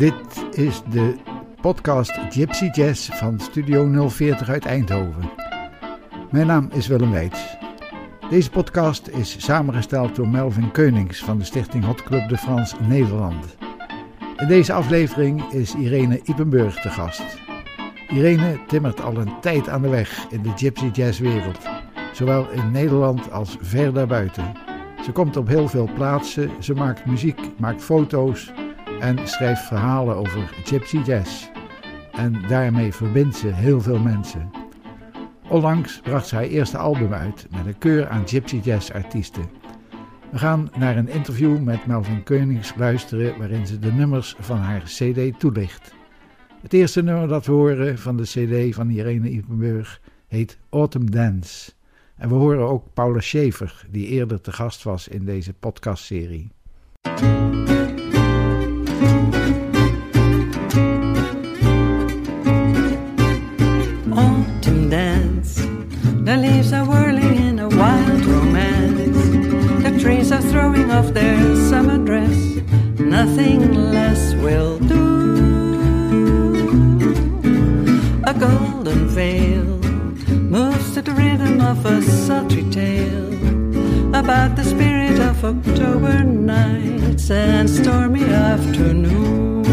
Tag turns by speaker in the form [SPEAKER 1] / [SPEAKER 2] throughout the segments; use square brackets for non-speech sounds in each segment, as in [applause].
[SPEAKER 1] Dit is de podcast Gypsy Jazz van Studio 040 uit Eindhoven. Mijn naam is Willem Weits. Deze podcast is samengesteld door Melvin Keunings van de stichting Hot Club de France Nederland. In deze aflevering is Irene Ipenburg te gast. Irene timmert al een tijd aan de weg in de Gypsy Jazz wereld, zowel in Nederland als ver daarbuiten. Ze komt op heel veel plaatsen, ze maakt muziek, maakt foto's en schrijft verhalen over Gypsy Jazz. En daarmee verbindt ze heel veel mensen. Onlangs bracht ze haar eerste album uit met een keur aan Gypsy Jazz artiesten. We gaan naar een interview met Melvin Keunings luisteren waarin ze de nummers van haar cd toelicht. Het eerste nummer dat we horen van de cd van Irene Ipenburg heet Autumn Dance. En we horen ook Paula Schaefer, die eerder te gast was in deze podcastserie.
[SPEAKER 2] Autumn nothing less will do. A golden veil moves to the rhythm of a sultry tale about the spirit of October nights and stormy afternoons.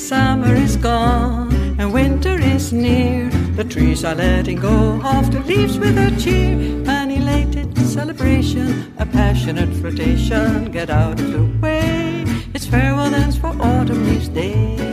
[SPEAKER 2] Summer is gone and winter is near. The trees are letting go of the leaves with a cheer. Celebration, a passionate flirtation. Get out of the way. It's farewell dance for autumn leaves day.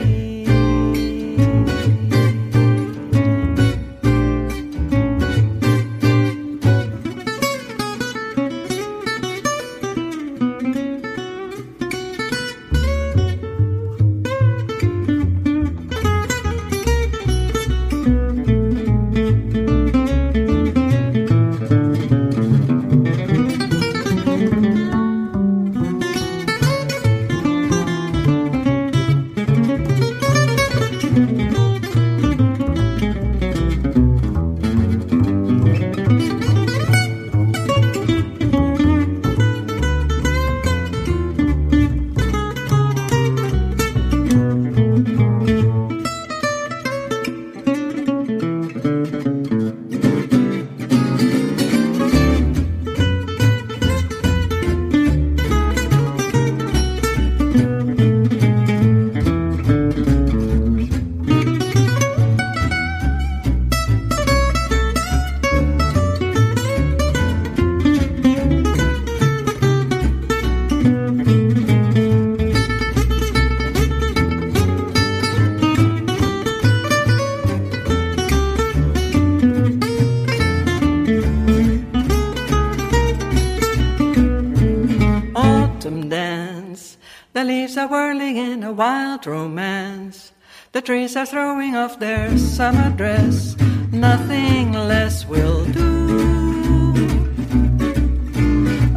[SPEAKER 2] Romance. The trees are throwing off their summer dress, nothing less will do.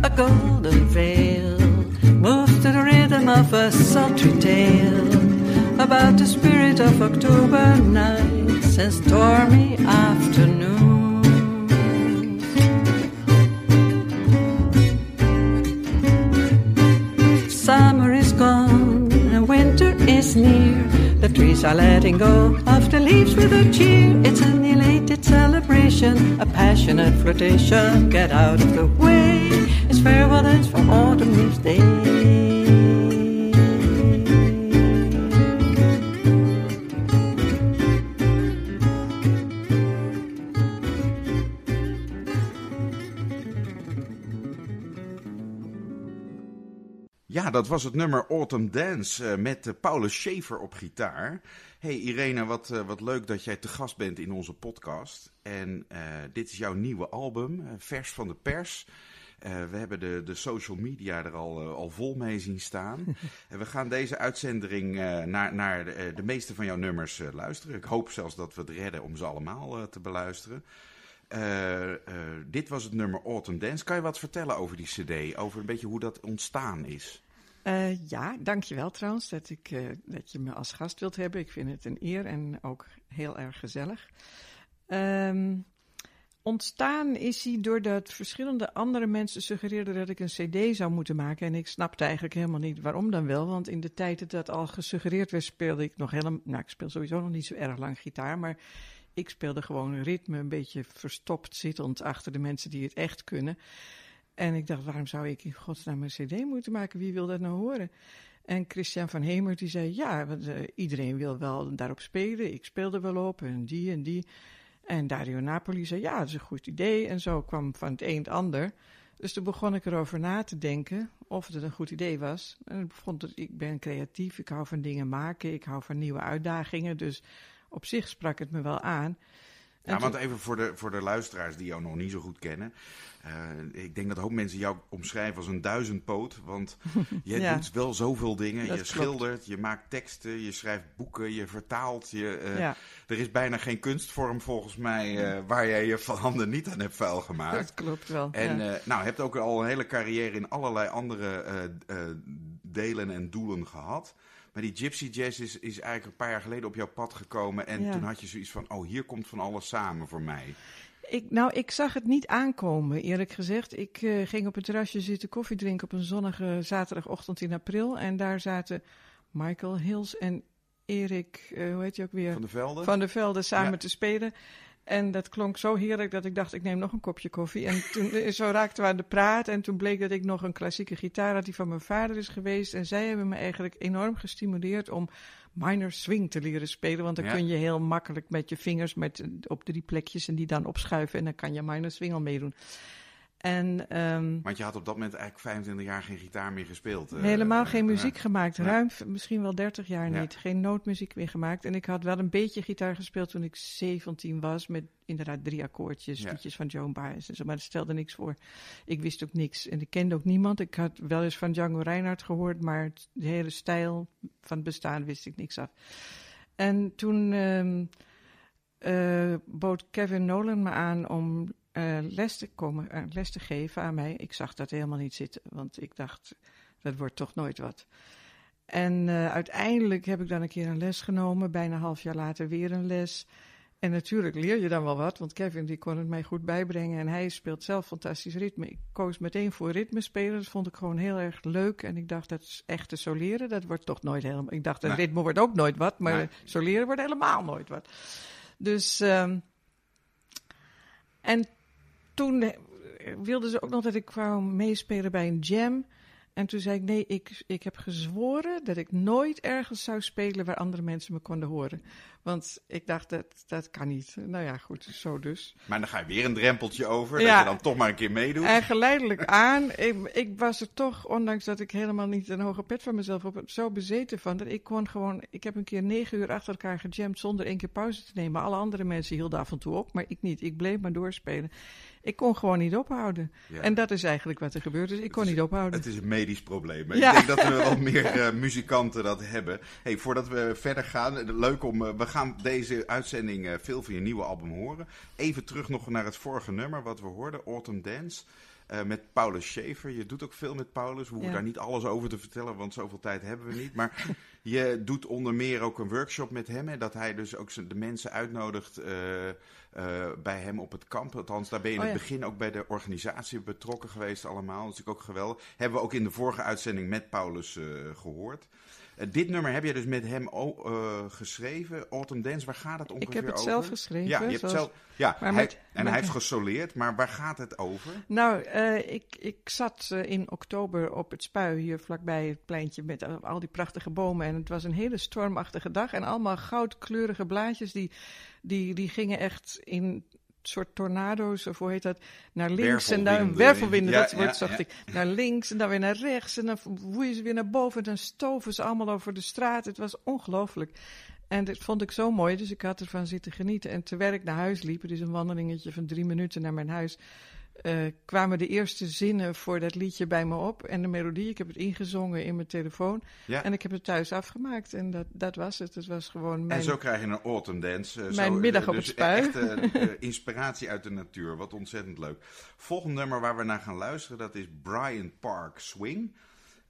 [SPEAKER 2] A golden veil moves to the rhythm of a sultry tale about the spirit of October nights and stormy afternoons. Are letting go of the leaves with a cheer. It's an elated celebration, a passionate flirtation. Get out of the way. It's farewell dance for autumn leaves day.
[SPEAKER 3] Dat was het nummer Autumn Dance eh, met uh, Paulus Schaefer op gitaar. Hey Irene, wat, eh, wat leuk dat jij te gast bent in onze podcast. En eh, dit is jouw nieuwe album, eh, vers van de pers. Eh, we hebben de, de social media er al, eh, al vol mee zien staan. [laughs] en we gaan deze uitzending eh, naar, naar de, eh, de meeste van jouw nummers eh, luisteren. Ik hoop zelfs dat we het redden om ze allemaal eh, te beluisteren. Eh, eh, dit was het nummer Autumn Dance. Kan je wat vertellen over die cd? Over een beetje hoe dat ontstaan is?
[SPEAKER 4] Uh, ja, dankjewel trouwens dat, ik, uh, dat je me als gast wilt hebben. Ik vind het een eer en ook heel erg gezellig. Um, ontstaan is hij doordat verschillende andere mensen suggereerden dat ik een CD zou moeten maken. En ik snapte eigenlijk helemaal niet waarom dan wel. Want in de tijd dat dat al gesuggereerd werd, speelde ik nog helemaal. Nou, ik speel sowieso nog niet zo erg lang gitaar. Maar ik speelde gewoon ritme, een beetje verstopt zittend achter de mensen die het echt kunnen. En ik dacht, waarom zou ik in godsnaam een CD moeten maken? Wie wil dat nou horen? En Christian van Hemert die zei, ja, want, uh, iedereen wil wel daarop spelen. Ik speelde wel op en die en die. En Dario Napoli zei, ja, dat is een goed idee. En zo kwam van het een het ander. Dus toen begon ik erover na te denken of het een goed idee was. En ik vond dat ik ben creatief, ik hou van dingen maken, ik hou van nieuwe uitdagingen. Dus op zich sprak het me wel aan.
[SPEAKER 3] Ja, want even voor de, voor de luisteraars die jou nog niet zo goed kennen. Uh, ik denk dat een hoop mensen jou omschrijven als een duizendpoot. Want [laughs] je ja, doet wel zoveel dingen. Je klopt. schildert, je maakt teksten, je schrijft boeken, je vertaalt. Je, uh, ja. Er is bijna geen kunstvorm volgens mij uh, waar jij je handen niet aan hebt vuil gemaakt.
[SPEAKER 4] Dat klopt wel.
[SPEAKER 3] En ja. nou, hebt ook al een hele carrière in allerlei andere delen en doelen gehad. Maar die Gypsy Jazz is, is eigenlijk een paar jaar geleden op jouw pad gekomen. En ja. toen had je zoiets van, oh, hier komt van alles samen voor mij.
[SPEAKER 4] Ik, nou, ik zag het niet aankomen, eerlijk gezegd. Ik uh, ging op het terrasje zitten koffie drinken op een zonnige zaterdagochtend in april. En daar zaten Michael Hills en Erik, uh, hoe heet je ook weer?
[SPEAKER 3] Van de Velde.
[SPEAKER 4] Van de Velde samen ja. te spelen. En dat klonk zo heerlijk dat ik dacht, ik neem nog een kopje koffie. En toen, zo raakten we aan de praat. En toen bleek dat ik nog een klassieke gitaar had die van mijn vader is geweest. En zij hebben me eigenlijk enorm gestimuleerd om minor swing te leren spelen. Want dan ja. kun je heel makkelijk met je vingers met, op drie plekjes en die dan opschuiven. En dan kan je minor swing al meedoen. En, um,
[SPEAKER 3] Want je had op dat moment eigenlijk 25 jaar geen gitaar meer gespeeld. Uh,
[SPEAKER 4] helemaal geen muziek uh, gemaakt. Ruim, ja. misschien wel 30 jaar ja. niet. Geen nootmuziek meer gemaakt. En ik had wel een beetje gitaar gespeeld toen ik 17 was. Met inderdaad drie akkoordjes, liedjes van Joan Baez en zo. Maar dat stelde niks voor. Ik wist ook niks. En ik kende ook niemand. Ik had wel eens van Django Reinhardt gehoord. Maar de hele stijl van het bestaan wist ik niks af. En toen um, uh, bood Kevin Nolan me aan om uh, les, te komen, uh, les te geven aan mij. Ik zag dat helemaal niet zitten, want ik dacht, dat wordt toch nooit wat. En uh, uiteindelijk heb ik dan een keer een les genomen, bijna een half jaar later weer een les. En natuurlijk leer je dan wel wat, want Kevin die kon het mij goed bijbrengen en hij speelt zelf fantastisch ritme. Ik koos meteen voor ritme spelen, dat vond ik gewoon heel erg leuk. En ik dacht, dat is echt te soleren, dat wordt toch nooit helemaal... Ik dacht, dat nee. ritme wordt ook nooit wat, maar nee. soleren wordt helemaal nooit wat. Dus... Um, en toen wilden ze ook nog dat ik kwam meespelen bij een jam. En toen zei ik, nee, ik, ik heb gezworen dat ik nooit ergens zou spelen waar andere mensen me konden horen. Want ik dacht, dat, dat kan niet. Nou ja, goed, zo dus.
[SPEAKER 3] Maar dan ga je weer een drempeltje over, ja, dat je dan toch maar een keer meedoet.
[SPEAKER 4] En geleidelijk aan, ik, ik, was er toch, ondanks dat ik helemaal niet een hoge pet van mezelf op zo bezeten van, dat ik kon gewoon, ik heb een keer negen uur achter elkaar gejamd zonder één keer pauze te nemen. Alle andere mensen hielden af en toe op, maar ik niet. Ik bleef maar doorspelen. Ik kon gewoon niet ophouden. Ja. En dat is eigenlijk wat er gebeurt. Dus ik kon
[SPEAKER 3] is,
[SPEAKER 4] niet ophouden.
[SPEAKER 3] Het is een medisch probleem. Ja. Ik denk dat we wel [laughs] meer uh, muzikanten dat hebben. Hey, voordat we verder gaan, leuk om. Uh, we gaan deze uitzending uh, veel van je nieuwe album horen. Even terug nog naar het vorige nummer wat we hoorden, Autumn Dance. Uh, met Paulus Schaefer. Je doet ook veel met Paulus. We hoeven ja. daar niet alles over te vertellen, want zoveel tijd hebben we niet. Maar [laughs] je doet onder meer ook een workshop met hem. Hè, dat hij dus ook de mensen uitnodigt uh, uh, bij hem op het kamp. Althans, daar ben je in oh, het begin ook bij de organisatie betrokken geweest allemaal. Dat is natuurlijk ook geweldig. Hebben we ook in de vorige uitzending met Paulus gehoord. Dit nummer heb je dus met hem uh, geschreven, Autumn Dance. Waar gaat het ongeveer over?
[SPEAKER 4] Ik heb het
[SPEAKER 3] over?
[SPEAKER 4] zelf geschreven.
[SPEAKER 3] Ja, je hebt
[SPEAKER 4] zoals...
[SPEAKER 3] zelf, ja hij, met, en met... hij heeft gesoleerd. Maar waar gaat het over?
[SPEAKER 4] Nou, uh, ik, ik zat in oktober op het Spui, hier vlakbij het pleintje met al die prachtige bomen. En het was een hele stormachtige dag. En allemaal goudkleurige blaadjes die, die, die gingen echt in soort tornado's, of hoe heet dat, naar links en een wervelwinden, ja, dat woord ja, zocht ja. ik. Naar links en dan weer naar rechts en dan woeien ze weer naar boven en dan stoven ze allemaal over de straat. Het was ongelooflijk. En dat vond ik zo mooi, dus ik had ervan zitten genieten. En terwijl ik naar huis liep, is een wandelingetje van drie minuten naar mijn huis, uh, kwamen de eerste zinnen voor dat liedje bij me op. En de melodie, ik heb het ingezongen in mijn telefoon. Ja. En ik heb het thuis afgemaakt. En dat, dat was het. Het was gewoon mijn...
[SPEAKER 3] En zo krijg je een autumn dance. Uh,
[SPEAKER 4] mijn
[SPEAKER 3] zo,
[SPEAKER 4] middag op
[SPEAKER 3] dus
[SPEAKER 4] het spui.
[SPEAKER 3] Echt uh, [laughs] inspiratie uit de natuur. Wat ontzettend leuk. Volgende nummer waar we naar gaan luisteren, dat is Brian Park Swing.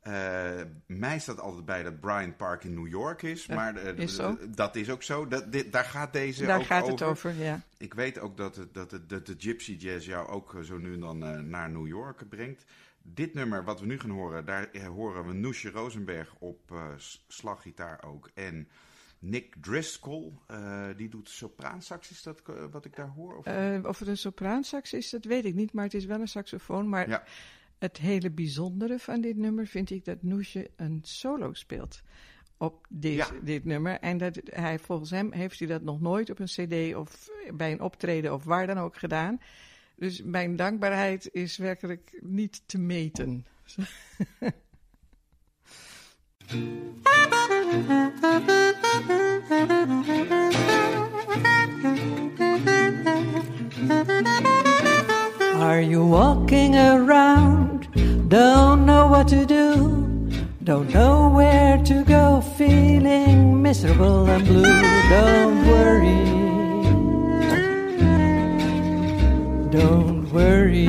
[SPEAKER 3] Uh, mij staat altijd bij dat Bryant Park in New York is, maar
[SPEAKER 4] is
[SPEAKER 3] dat is ook zo. Dat, dit, daar gaat deze
[SPEAKER 4] daar
[SPEAKER 3] ook
[SPEAKER 4] gaat
[SPEAKER 3] over.
[SPEAKER 4] het over, ja.
[SPEAKER 3] Ik weet ook dat, het, dat, het, dat de Gypsy Jazz jou ook zo nu en dan naar New York brengt. Dit nummer wat we nu gaan horen, daar horen we Noesje Rosenberg op slaggitaar ook. En Nick Driscoll, die doet sopraansax, is dat wat ik daar hoor?
[SPEAKER 4] Of, of het een sopraansax is, dat weet ik niet, maar het is wel een saxofoon. Maar
[SPEAKER 3] ja.
[SPEAKER 4] Het hele bijzondere van dit nummer vind ik dat Noesje een solo speelt op dit,
[SPEAKER 3] ja.
[SPEAKER 4] dit nummer. En dat hij, volgens hem heeft hij dat nog nooit op een cd of bij een optreden of waar dan ook gedaan. Dus mijn dankbaarheid is werkelijk niet te meten. [laughs]
[SPEAKER 2] Are you walking around? Don't know what to do. Don't know where to go, feeling miserable and blue. Don't worry. Don't worry.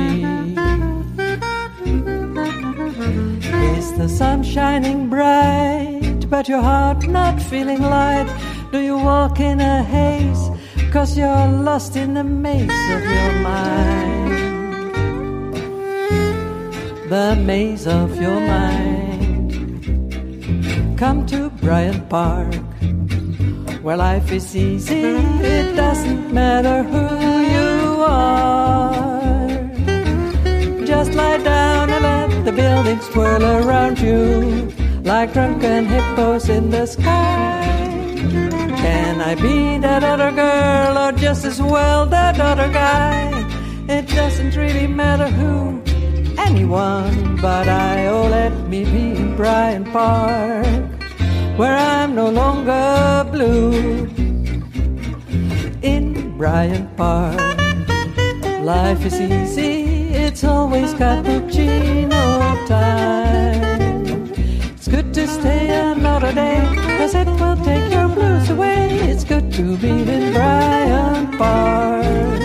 [SPEAKER 2] Is the sun shining bright, but your heart not feeling light? Do you walk in a haze, cause you're lost in the maze of your mind? The maze of your mind. Come to Bryant Park, where life is easy, it doesn't matter who you are. Just lie down and let the buildings swirl around you like drunken hippos in the sky. Can I be that other girl or just as well that other guy? It doesn't really matter who, anyone but I. Oh, let me be in Bryant Park, where I'm no longer blue. In Bryant Park, life is easy, it's always cappuccino time. It's good to stay another day, cause it will take your blues away. It's good to be in Bryant Park.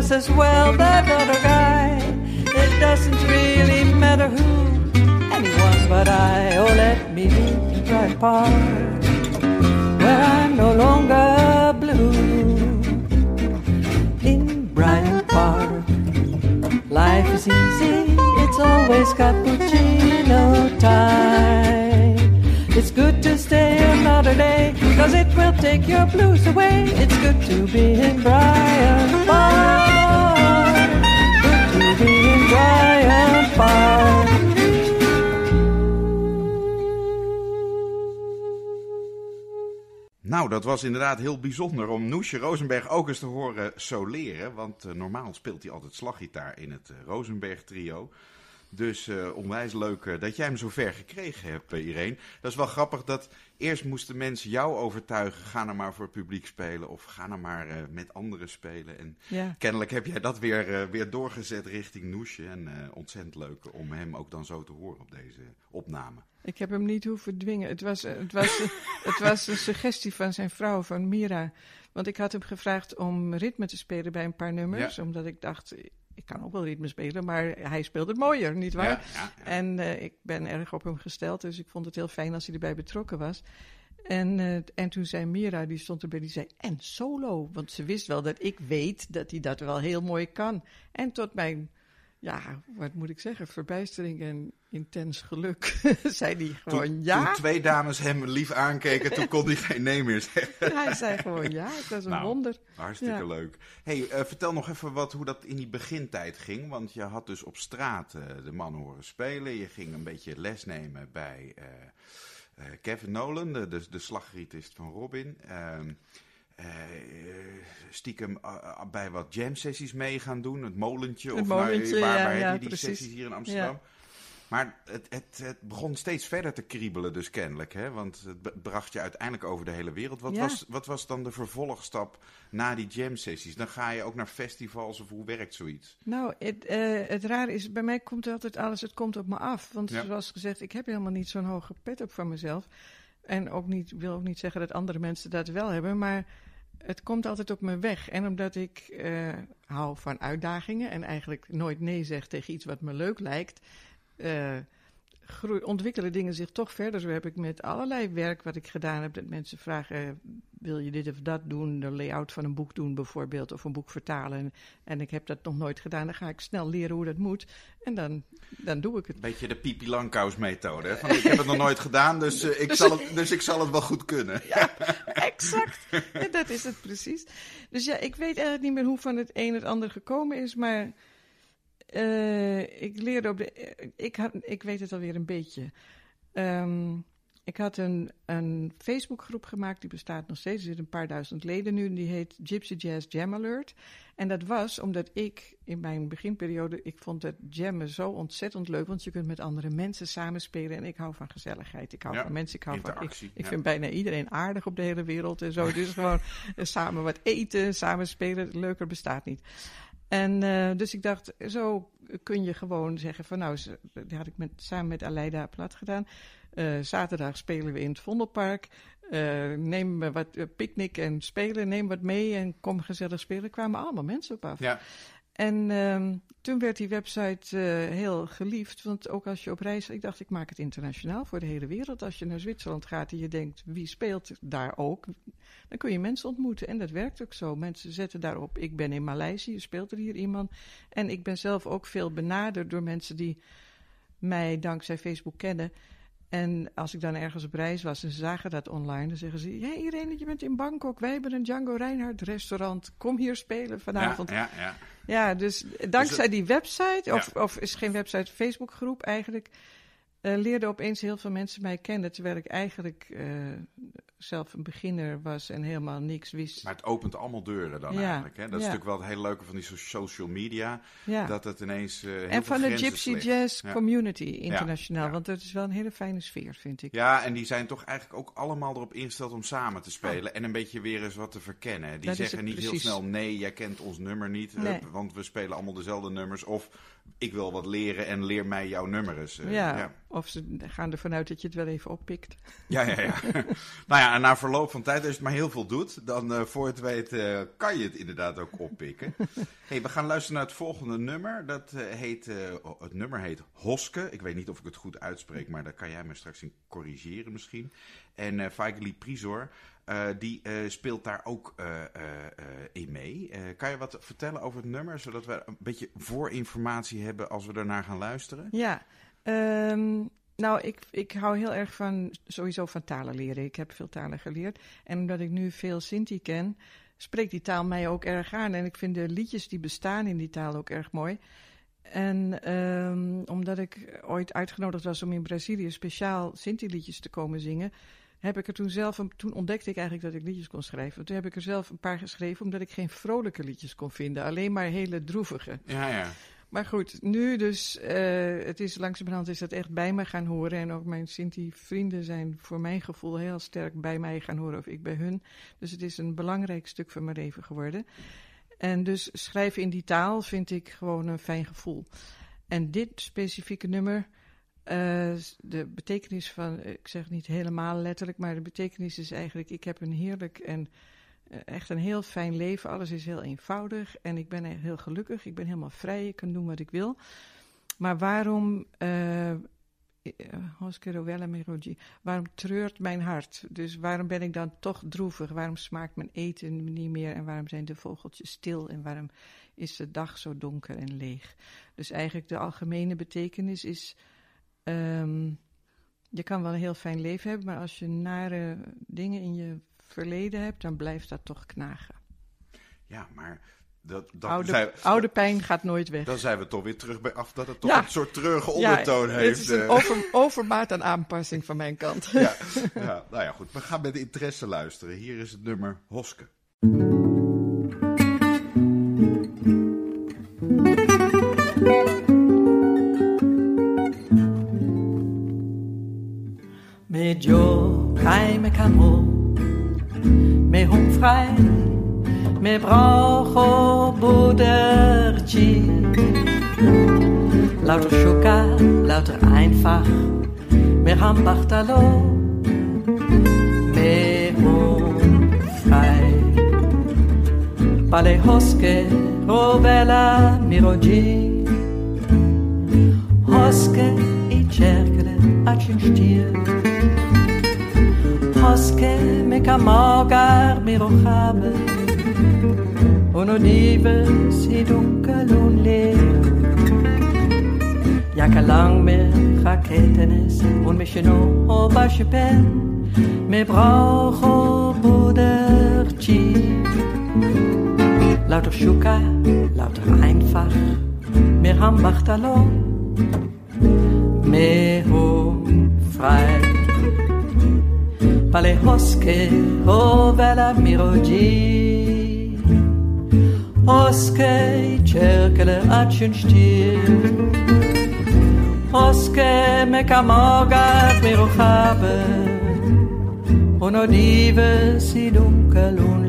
[SPEAKER 2] just as well that other guy. It doesn't really matter who, anyone but I. Oh, let me meet right Park, where I'm no longer blue. In Bryant Park, life is easy. It's always cappuccino time. It's good to stay another day, cause it will take your blues away. It's good to be in Brian.
[SPEAKER 3] Dat was inderdaad heel bijzonder om Noesje Rosenberg ook eens te horen soleren. Want uh, normaal speelt hij altijd slaggitaar in het uh, Rosenberg trio. Dus uh, onwijs leuk dat jij hem zo ver gekregen hebt, Irene. Dat is wel grappig dat eerst moesten mensen jou overtuigen. Ga nou maar voor het publiek spelen of ga nou maar met anderen spelen. En
[SPEAKER 4] ja.
[SPEAKER 3] kennelijk heb jij dat weer, weer doorgezet richting Noesje. En ontzettend leuk om hem ook dan zo te horen op deze opname.
[SPEAKER 4] Ik heb hem niet hoeven dwingen. Het was, het, was, [laughs] het was een suggestie van zijn vrouw, van Mira. Want ik had hem gevraagd om ritme te spelen bij een paar nummers.
[SPEAKER 3] Ja.
[SPEAKER 4] Omdat ik dacht, ik kan ook wel ritme spelen, maar hij speelt het mooier, nietwaar?
[SPEAKER 3] Ja, ja, ja.
[SPEAKER 4] En uh, ik ben erg op hem gesteld, dus ik vond het heel fijn als hij erbij betrokken was. En, uh, en toen zei Mira, die stond erbij, die zei, en solo. Want ze wist wel dat ik weet dat hij dat wel heel mooi kan. En tot mijn ja, wat moet ik zeggen, verbijstering en intens geluk, [laughs] zei hij gewoon
[SPEAKER 3] toen,
[SPEAKER 4] ja.
[SPEAKER 3] Toen twee dames hem lief aankeken, toen kon hij geen nee meer zeggen. [laughs]
[SPEAKER 4] hij zei gewoon ja, het was een
[SPEAKER 3] nou,
[SPEAKER 4] wonder.
[SPEAKER 3] Hartstikke
[SPEAKER 4] Ja.
[SPEAKER 3] leuk. hey, uh, vertel nog even wat, hoe dat in die begintijd ging. Want je had dus op straat uh, de mannen horen spelen. Je ging een beetje les nemen bij uh, Kevin Nolan, de, de, de slaggitarist van Robin. Ehm, uh, stiekem uh, bij wat jam sessies mee gaan doen. Het molentje.
[SPEAKER 4] Het
[SPEAKER 3] of nou, waar,
[SPEAKER 4] ja,
[SPEAKER 3] waar
[SPEAKER 4] ja,
[SPEAKER 3] heb je die sessies hier in Amsterdam?
[SPEAKER 4] Ja.
[SPEAKER 3] Maar het, het, het, begon steeds verder te kriebelen dus kennelijk. Hè? Want het bracht je uiteindelijk over de hele wereld. Wat, was, wat was dan de vervolgstap na die jam sessies? Dan ga je ook naar festivals of hoe werkt zoiets?
[SPEAKER 4] Nou, het, uh, het raar is, bij mij komt altijd alles, het komt op me af. Want zoals gezegd, ik heb helemaal niet zo'n hoge pet op van mezelf. En ook niet, wil ook niet zeggen dat andere mensen dat wel hebben, maar het komt altijd op me weg. En omdat ik eh, hou van uitdagingen en eigenlijk nooit nee zeg tegen iets wat me leuk lijkt, eh, groei, ontwikkelen dingen zich toch verder. Zo heb ik met allerlei werk wat ik gedaan heb, dat mensen vragen, eh, wil je dit of dat doen, de layout van een boek doen bijvoorbeeld, of een boek vertalen. En, en ik heb dat nog nooit gedaan, dan ga ik snel leren hoe dat moet en dan, dan doe ik het.
[SPEAKER 3] Beetje de Pipi Langkous methode. Hè? Van, ik heb het nog nooit gedaan, dus, uh, ik zal het, dus ik zal het wel goed kunnen.
[SPEAKER 4] Ja, exact. Ja, dat is het precies. Dus ja, ik weet eigenlijk niet meer hoe van het een het ander gekomen is, maar uh, ik leerde op de. Ik, had, ik weet het alweer een beetje. Um, ik had een, een Facebookgroep gemaakt, die bestaat nog steeds. Er zitten een paar duizend leden nu. Die heet Gypsy Jazz Jam Alert. En dat was omdat ik in mijn beginperiode... ik vond het jammen zo ontzettend leuk... want je kunt met andere mensen samenspelen. En ik hou van gezelligheid. Ik hou
[SPEAKER 3] Ja,
[SPEAKER 4] van mensen. Ik, hou van, ik, ik
[SPEAKER 3] ja.
[SPEAKER 4] vind bijna iedereen aardig op de hele wereld en zo. Dus gewoon eh, [laughs] samen wat eten, samen spelen. Leuker bestaat niet. En uh, dus ik dacht, zo kun je gewoon zeggen van... nou, dat had ik met, samen met Aleida plat gedaan... Uh, zaterdag spelen we in het Vondelpark. Uh, neem wat picknick en spelen. Neem wat mee en kom gezellig spelen. Kwamen allemaal mensen op af.
[SPEAKER 3] Ja.
[SPEAKER 4] En um, toen werd die website heel geliefd. Want ook als je op reis... Ik dacht, ik maak het internationaal voor de hele wereld. Als je naar Zwitserland gaat en je denkt, wie speelt daar ook? Dan kun je mensen ontmoeten. En dat werkt ook zo. Mensen zetten daarop, ik ben in Maleisië, speelt er hier iemand. En ik ben zelf ook veel benaderd door mensen die mij dankzij Facebook kennen... En als ik dan ergens op reis was en ze zagen dat online, dan zeggen ze: hey Irene, je bent in Bangkok, wij hebben een Django Reinhardt restaurant, kom hier spelen vanavond.
[SPEAKER 3] Ja, ja, ja.
[SPEAKER 4] ja dus dankzij
[SPEAKER 3] dus
[SPEAKER 4] die website,
[SPEAKER 3] ja.
[SPEAKER 4] of, of is geen website, Facebookgroep eigenlijk, uh, leerden opeens heel veel mensen mij kennen, terwijl ik eigenlijk uh, zelf een beginner was en helemaal niks wist.
[SPEAKER 3] Maar het opent allemaal deuren dan
[SPEAKER 4] Ja,
[SPEAKER 3] eigenlijk. Hè? Dat is natuurlijk wel het hele leuke van die so- social media.
[SPEAKER 4] Ja.
[SPEAKER 3] Dat het ineens uh, heel
[SPEAKER 4] en van de Gypsy. Jazz
[SPEAKER 3] Ja.
[SPEAKER 4] Community internationaal, want dat is wel een hele fijne sfeer, vind ik.
[SPEAKER 3] Ja, en die zijn toch eigenlijk ook allemaal erop ingesteld om samen te spelen. En een beetje weer eens wat te verkennen. Die
[SPEAKER 4] Oh. Dat
[SPEAKER 3] zeggen niet heel snel, nee, jij kent ons nummer niet.
[SPEAKER 4] Nee.
[SPEAKER 3] want we spelen allemaal dezelfde nummers. Of ik wil wat leren en leer mij jouw nummer eens. Uh,
[SPEAKER 4] ja,
[SPEAKER 3] ja.
[SPEAKER 4] of ze gaan ervan uit dat je het wel even oppikt.
[SPEAKER 3] Ja, ja, ja. [laughs] nou ja, en na verloop van tijd, als je het maar heel veel doet, dan uh, voor het weet uh, kan je het inderdaad ook oppikken. [laughs] hey, we gaan luisteren naar het volgende nummer. Dat heet, het nummer heet Hoske. Ik weet niet of ik het goed uitspreek, maar daar kan jij me straks in corrigeren misschien. En uh, Vaigli Prizor. Die speelt daar ook in mee. kan je wat vertellen over het nummer, zodat we een beetje voorinformatie hebben als we daarnaar gaan luisteren?
[SPEAKER 4] Ja, ehm, nou, ik, ik hou heel erg van sowieso van talen leren. Ik heb veel talen geleerd. En omdat ik nu veel Sinti ken, spreekt die taal mij ook erg aan. En ik vind de liedjes die bestaan in die taal ook erg mooi. En um, omdat ik ooit uitgenodigd was om in Brazilië speciaal Sinti-liedjes te komen zingen, heb ik er toen zelf, toen ontdekte ik eigenlijk dat ik liedjes kon schrijven. Toen heb ik er zelf een paar geschreven, omdat ik geen vrolijke liedjes kon vinden, alleen maar hele droevige.
[SPEAKER 3] Ja, ja.
[SPEAKER 4] Maar goed, nu dus, uh, het is langzamerhand is dat echt bij me gaan horen. En ook mijn Sinti-vrienden zijn voor mijn gevoel heel sterk bij mij gaan horen of ik bij hun. Dus het is een belangrijk stuk van mijn leven geworden. En dus schrijven in die taal vind ik gewoon een fijn gevoel. En dit specifieke nummer, uh, de betekenis van, ik zeg niet helemaal letterlijk, maar de betekenis is eigenlijk: ik heb een heerlijk en uh, echt een heel fijn leven. Alles is heel eenvoudig en ik ben heel gelukkig. Ik ben helemaal vrij, ik kan doen wat ik wil. Maar waarom uh, Waarom treurt mijn hart? Dus waarom ben ik dan toch droevig? Waarom smaakt mijn eten niet meer? En waarom zijn de vogeltjes stil? En waarom is de dag zo donker en leeg? Dus eigenlijk de algemene betekenis is... Um, je kan wel een heel fijn leven hebben, maar als je nare dingen in je verleden hebt, dan blijft dat toch knagen.
[SPEAKER 3] Ja, maar dat,
[SPEAKER 4] dat oude, oude, pijn gaat nooit weg.
[SPEAKER 3] Dan zijn we toch weer terug bij af dat het toch een soort treurige ondertoon
[SPEAKER 4] ja,
[SPEAKER 3] heeft.
[SPEAKER 4] Het is een eh. over, overmaat aan aanpassing van mijn kant.
[SPEAKER 3] Ja, [laughs] ja, nou ja, goed. We gaan met interesse luisteren. Hier is het nummer Hoske.
[SPEAKER 2] acabó. Mais hon frei, mais brauch o Buderji. Lauter Schoka, lauter einfach, mehr ham Bachtalo, mehr hon frei. Bale hoske, rovela miroji. Hoske i cercele a cinstir. moske mekamor gar mirochabel und Olive si dunkel und leer. Ja, lang mir Raketenes und mich nur Oberschüppen, mir brauche Buderchi. Lauter Schuka, lauter einfach, mir haben Machtalon, mir hum frei. palejosche, o vela mirogi. Osche, cercele aci în știri. Osche, me camogat mirohabe, unodive si dunque lună.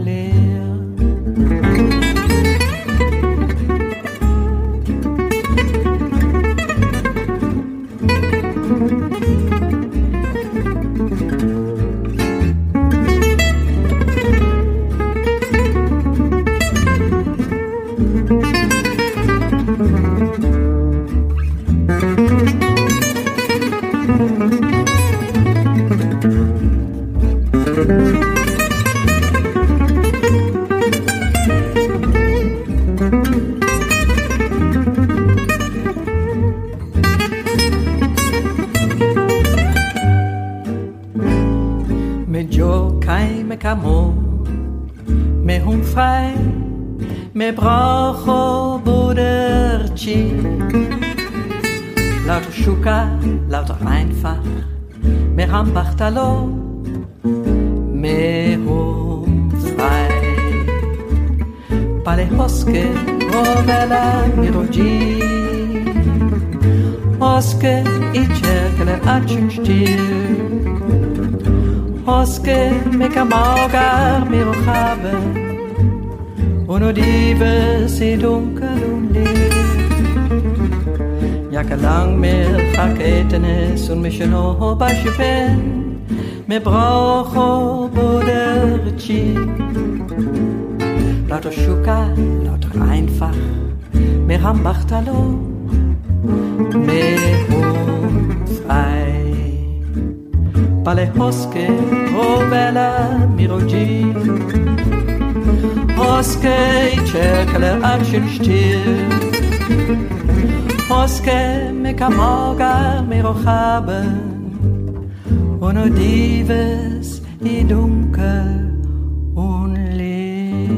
[SPEAKER 2] Salon mehrumfrei. Parejos que rovelan melodii, Oske i čekne a čučti, Hoske me kamagar mi rohave, Uno dive si dunkel um liv. Jag kan lang mer fack ätenes och mig själv hoppas jag מברוכו בודרצ'י. Lauter Schuka, lauter einfach, mehr haben Bachtalo, mehr frei. Palehoske, oh bella miroji, hoske, cercale archen stil. Hoske, me kamoga, me rochabe, Uno dives i dunkel onleer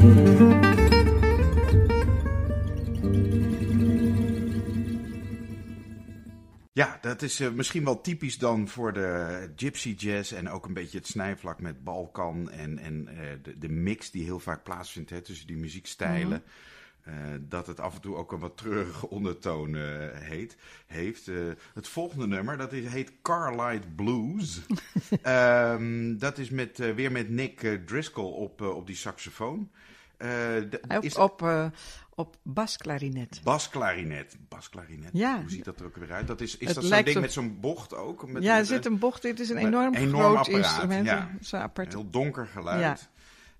[SPEAKER 3] Ja, dat is uh, misschien wel typisch dan voor de gypsy jazz en ook een beetje het snijvlak met Balkan en, en uh, de, de, mix die heel vaak plaatsvindt hè, tussen die muziekstijlen. Mm -hmm. Uh, dat het af en toe ook een wat treurige ondertoon heet, heeft. het volgende nummer, dat is, heet Carlight Blues. um, [laughs] dat is met, weer met Nick Driscoll op, op die saxofoon.
[SPEAKER 4] op, is... op, op basklarinet.
[SPEAKER 3] Basklarinet, basklarinet.
[SPEAKER 4] Ja.
[SPEAKER 3] Hoe ziet dat er ook weer uit? Dat is is dat zo'n ding met zo'n bocht ook? Met,
[SPEAKER 4] ja, er zit een bocht. Het is een enorm, enorm groot apparaat, instrument.
[SPEAKER 3] Ja.
[SPEAKER 4] Zo apart.
[SPEAKER 3] Een heel donker geluid. Ja.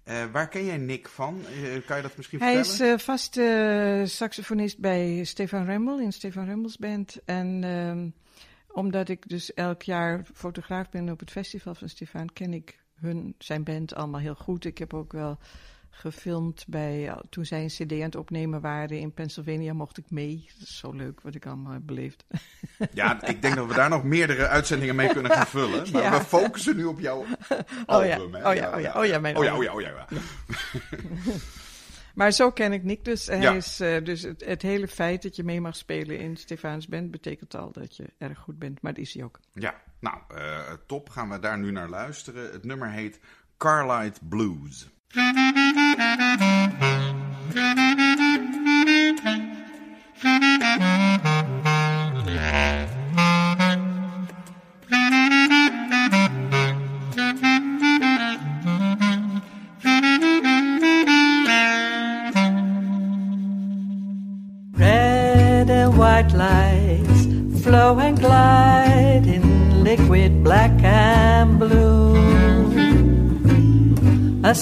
[SPEAKER 3] Uh, waar ken jij Nick van? Uh, kan je dat misschien
[SPEAKER 4] Hij
[SPEAKER 3] vertellen?
[SPEAKER 4] Hij is uh, vaste saxofonist bij Stefan Remmel in Stefan Remmel's band. En ehm, omdat ik dus elk jaar fotograaf ben op het festival van Stefan, ken ik hun, zijn band allemaal heel goed. Ik heb ook wel gefilmd bij, toen zij een cd aan het opnemen waren in Pennsylvania, mocht ik mee. Dat is zo leuk wat ik allemaal heb beleefd.
[SPEAKER 3] Ja, ik denk dat we daar nog meerdere uitzendingen mee kunnen gaan vullen. Maar ja. we focussen nu op jouw album.
[SPEAKER 4] Oh ja, oh ja, oh ja, oh ja, mijn
[SPEAKER 3] oh ja, oh ja, oh ja. ja. [laughs]
[SPEAKER 4] Maar zo ken ik Nick dus. Hij is, uh, dus het, het, hele feit dat je mee mag spelen in Stefaans Band betekent al dat je erg goed bent. Maar dat is hij ook.
[SPEAKER 3] Ja, nou, uh, top. Gaan we daar nu naar luisteren. Het nummer heet Carlight Blues.
[SPEAKER 2] Thank you.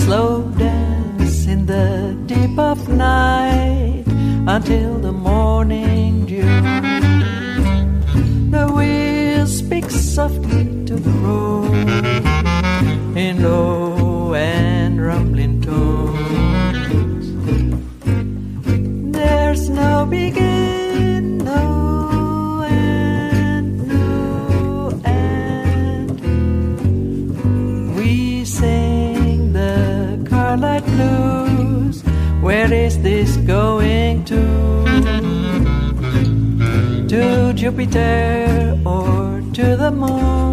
[SPEAKER 2] Slow dance in the deep of night until the morning dew. The wheel speaks softly to the road in low Jupiter or to the moon?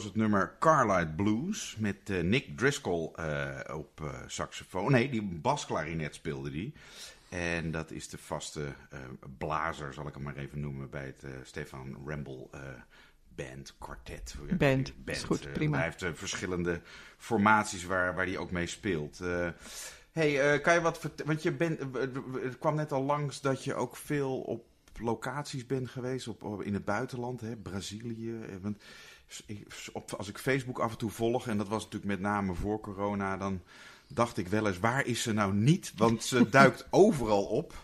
[SPEAKER 3] Was het nummer Carlight Blues met uh, Nick Driscoll uh, op uh, saxofoon. Nee, die basklarinet speelde die. En dat is de vaste blazer, zal ik hem maar even noemen, bij het Stefan Ramble Band, Quartet.
[SPEAKER 4] Band, band. Is goed, prima.
[SPEAKER 3] Hij heeft verschillende formaties waar, waar hij ook mee speelt. hey, kan je wat vertellen? Want je bent, het kwam net al langs dat je ook veel op locaties bent geweest, op, in het buitenland, hè, Brazilië. Want, als ik Facebook af en toe volg, en dat was natuurlijk met name voor corona, dan dacht ik wel eens, waar is ze nou niet? Want ze [laughs] duikt overal op.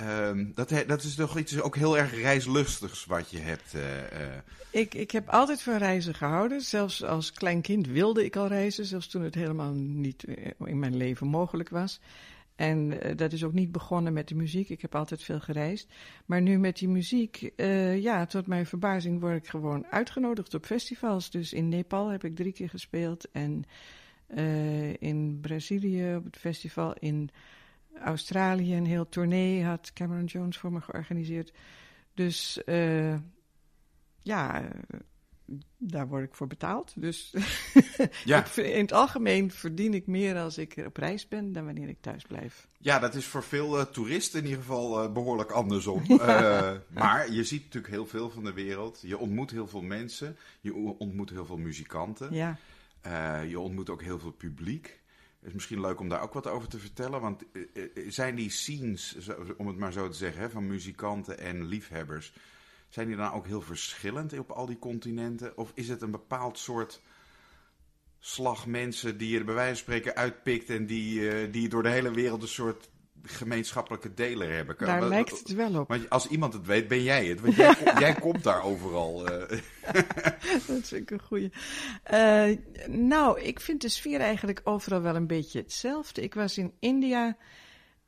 [SPEAKER 3] Uh, dat, dat, is toch iets ook heel erg reislustigs wat je hebt. Uh, uh.
[SPEAKER 4] Ik, ik heb altijd van reizen gehouden. Zelfs als klein kind wilde ik al reizen, zelfs toen het helemaal niet in mijn leven mogelijk was. En uh, dat is ook niet begonnen met de muziek. Ik heb altijd veel gereisd. Maar nu met die muziek, uh, ja, tot mijn verbazing word ik gewoon uitgenodigd op festivals. Dus in Nepal heb ik drie keer gespeeld. En uh, in Brazilië op het festival. In Australië een heel tournee had Cameron Jones voor me georganiseerd. Dus ja, daar word ik voor betaald. Dus [laughs] ja. in het algemeen verdien ik meer als ik op reis ben dan wanneer ik thuis blijf.
[SPEAKER 3] Ja, dat is voor veel uh, toeristen in ieder geval uh, behoorlijk andersom. [laughs] Ja. Uh, maar je ziet natuurlijk heel veel van de wereld. Je ontmoet heel veel mensen. Je ontmoet heel veel muzikanten.
[SPEAKER 4] Ja.
[SPEAKER 3] je ontmoet ook heel veel publiek. Het is misschien leuk om daar ook wat over te vertellen. Want zijn die scenes, om het maar zo te zeggen, hè, van muzikanten en liefhebbers zijn die dan ook heel verschillend op al die continenten? Of is het een bepaald soort slag mensen die je bij wijze van spreken uitpikt en die, uh, die door de hele wereld een soort gemeenschappelijke deler hebben?
[SPEAKER 4] Daar lijkt het wel op.
[SPEAKER 3] Want als iemand het weet, ben jij het. Want jij, [laughs] jij komt daar overal. Uh. [laughs]
[SPEAKER 4] dat vind ik een goeie. Uh, nou, ik vind de sfeer eigenlijk overal wel een beetje hetzelfde. Ik was in India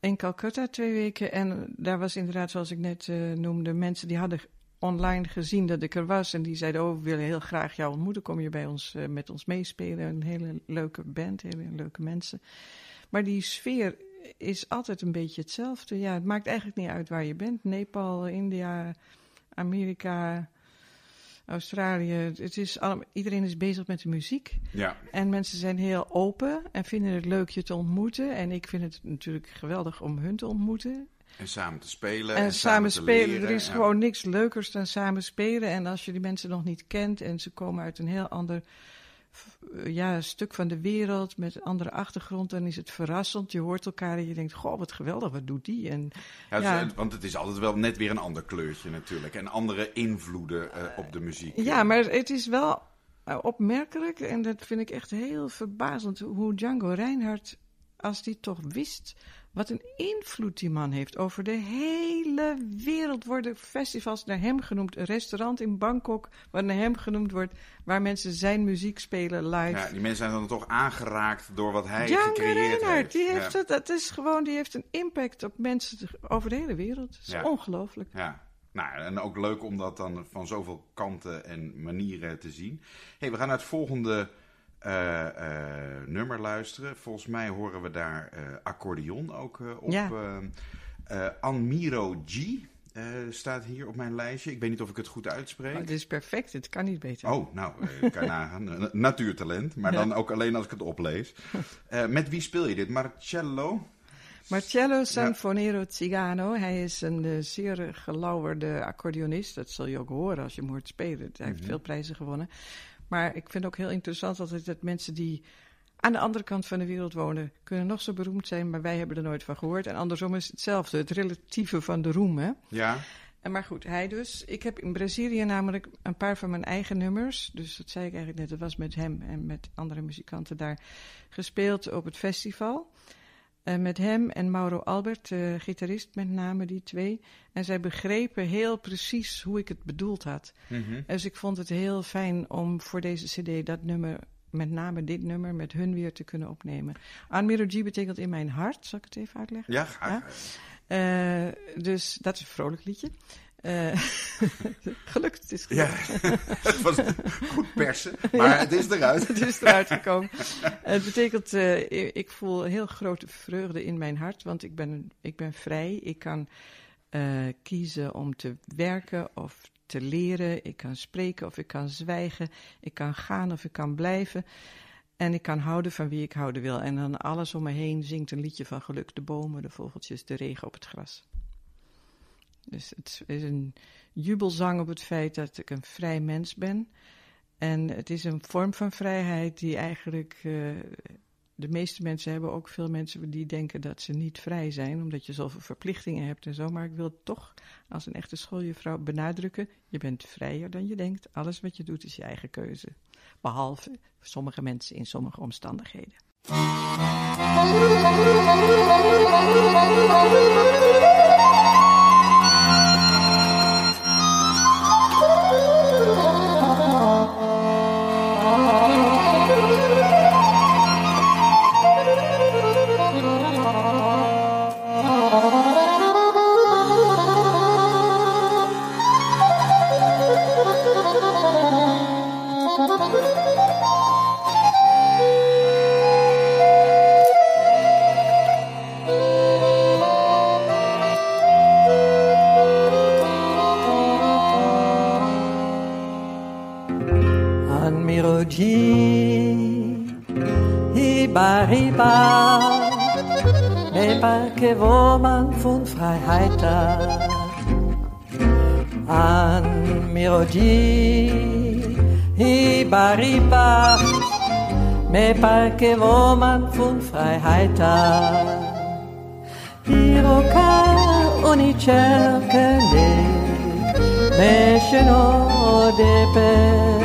[SPEAKER 4] in Calcutta twee weken. En daar was inderdaad, zoals ik net noemde, mensen die hadden online gezien dat ik er was. En die zeiden, oh, we willen heel graag jou ontmoeten. Kom je bij ons, uh, met ons meespelen? Een hele leuke band, hele leuke mensen. Maar die sfeer is altijd een beetje hetzelfde. Ja, het maakt eigenlijk niet uit waar je bent. Nepal, India, Amerika, Australië. Het is allemaal, iedereen is bezig met de muziek.
[SPEAKER 3] Ja.
[SPEAKER 4] En mensen zijn heel open en vinden het leuk je te ontmoeten. En ik vind het natuurlijk geweldig om hun te ontmoeten.
[SPEAKER 3] En samen te spelen.
[SPEAKER 4] En, en samen, spelen. er is gewoon niks leukers dan samen spelen. En als je die mensen nog niet kent en ze komen uit een heel ander ja, stuk van de wereld met een andere achtergrond, dan is het verrassend. Je hoort elkaar en je denkt: Goh, wat geweldig, wat doet die? En,
[SPEAKER 3] ja, ja. want het is altijd wel net weer een ander kleurtje natuurlijk. En andere invloeden uh, op de muziek.
[SPEAKER 4] Ja, maar het is wel opmerkelijk en dat vind ik echt heel verbazend hoe Django Reinhardt, als die toch wist wat een invloed die man heeft. Over de hele wereld worden festivals naar hem genoemd. Een restaurant in Bangkok waar naar hem genoemd wordt. Waar mensen zijn muziek spelen live.
[SPEAKER 3] Ja, die mensen zijn dan toch aangeraakt door wat hij gecreëerd Reinhardt, heeft.
[SPEAKER 4] Die heeft ja. het, dat is gewoon, die heeft een impact op mensen over de hele wereld. Dat is ja. ongelooflijk.
[SPEAKER 3] Ja. Nou, en ook leuk om dat dan van zoveel kanten en manieren te zien. hey, we gaan naar het volgende uh, uh, nummer luisteren. Volgens mij horen we daar uh, accordeon ook op. Ja. Anmiro G staat hier op mijn lijstje. Ik weet niet of ik het goed uitspreek. Oh,
[SPEAKER 4] het is perfect, het kan niet beter.
[SPEAKER 3] Oh, nou, kan [laughs] nagaan. Natuurtalent, maar dan ook alleen als ik het oplees. [laughs] met wie speel je dit? Marcello?
[SPEAKER 4] Marcello Sanfonero ja. Zigano. Hij is een zeer gelauwerde accordeonist. Dat zul je ook horen als je hem hoort spelen. Hij heeft mm -hmm. veel prijzen gewonnen. Maar ik vind ook heel interessant altijd dat mensen die aan de andere kant van de wereld wonen, kunnen nog zo beroemd zijn, maar wij hebben er nooit van gehoord. En andersom is hetzelfde, het relatieve van de roem. Hè?
[SPEAKER 3] Ja.
[SPEAKER 4] En maar goed, hij dus. Ik heb in Brazilië namelijk een paar van mijn eigen nummers, dus dat zei ik eigenlijk net, dat was met hem en met andere muzikanten daar gespeeld op het festival. Uh, met hem en Mauro Albert, uh, gitarist met name, die twee. En zij begrepen heel precies hoe ik het bedoeld had. Mm -hmm. Dus ik vond het heel fijn om voor deze cd dat nummer, met name dit nummer, met hun weer te kunnen opnemen. Anmiro G betekent in mijn hart, zal ik het even uitleggen?
[SPEAKER 3] Ja, graag.
[SPEAKER 4] Ja? Uh, dus dat is een vrolijk liedje. Uh, [laughs] gelukt, het is gelukt.
[SPEAKER 3] Ja, [laughs] het was goed persen, maar ja, het is eruit. [laughs]
[SPEAKER 4] het is eruit gekomen. het betekent, uh, ik voel heel grote vreugde in mijn hart, want ik ben, ik ben vrij. Ik kan uh, kiezen om te werken of te leren, ik kan spreken of ik kan zwijgen, ik kan gaan of ik kan blijven. En ik kan houden van wie ik houden wil. En dan alles om me heen zingt een liedje van geluk. De bomen, de vogeltjes, de regen op het gras. Dus het is een jubelzang op het feit dat ik een vrij mens ben. En het is een vorm van vrijheid die eigenlijk. Uh, de meeste mensen hebben ook veel mensen die denken dat ze niet vrij zijn, omdat je zoveel verplichtingen hebt en zo. Maar ik wil toch als een echte schooljuffrouw benadrukken: je bent vrijer dan je denkt. Alles wat je doet is je eigen keuze. Behalve sommige mensen in sommige omstandigheden. [laughs]
[SPEAKER 2] wo man von Freiheit da. An Melodie Hiba me parque wo man von Freiheit da. Iroka oni cercane me sceno de pe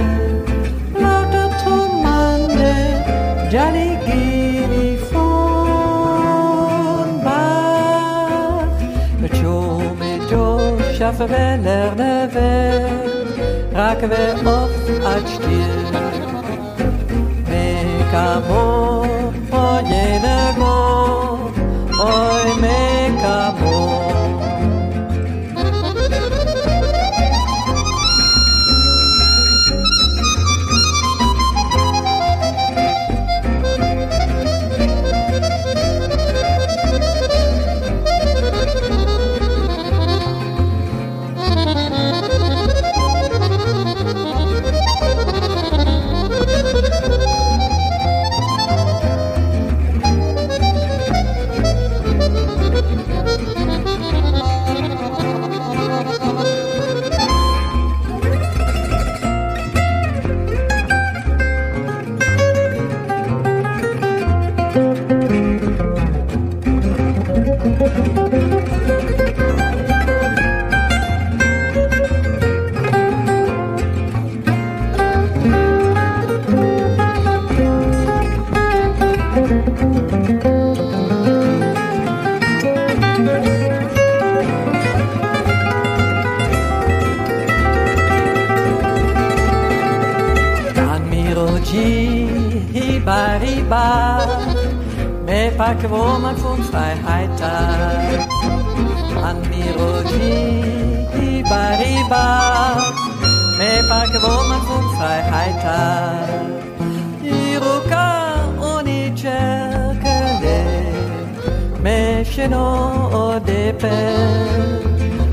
[SPEAKER 2] schaffen we lernen we, raken we op uit stier. Mekamo, oye go, oi mekamo. Packwohmergrund Freiheit An Mirogi, Ibariba, me Packwohmergrund Freiheit Iruka unicercăle, me sheno de pe,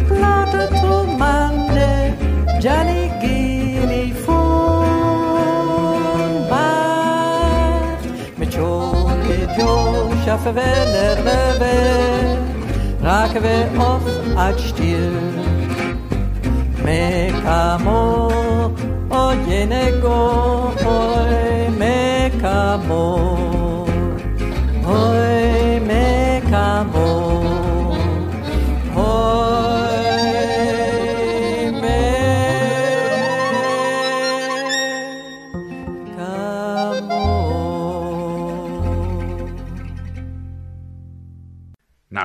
[SPEAKER 2] Plată tu mande, Gianni schaffen we lernen we, raken we op uit stier. Mekamo, oye nego, oi mekamo, oi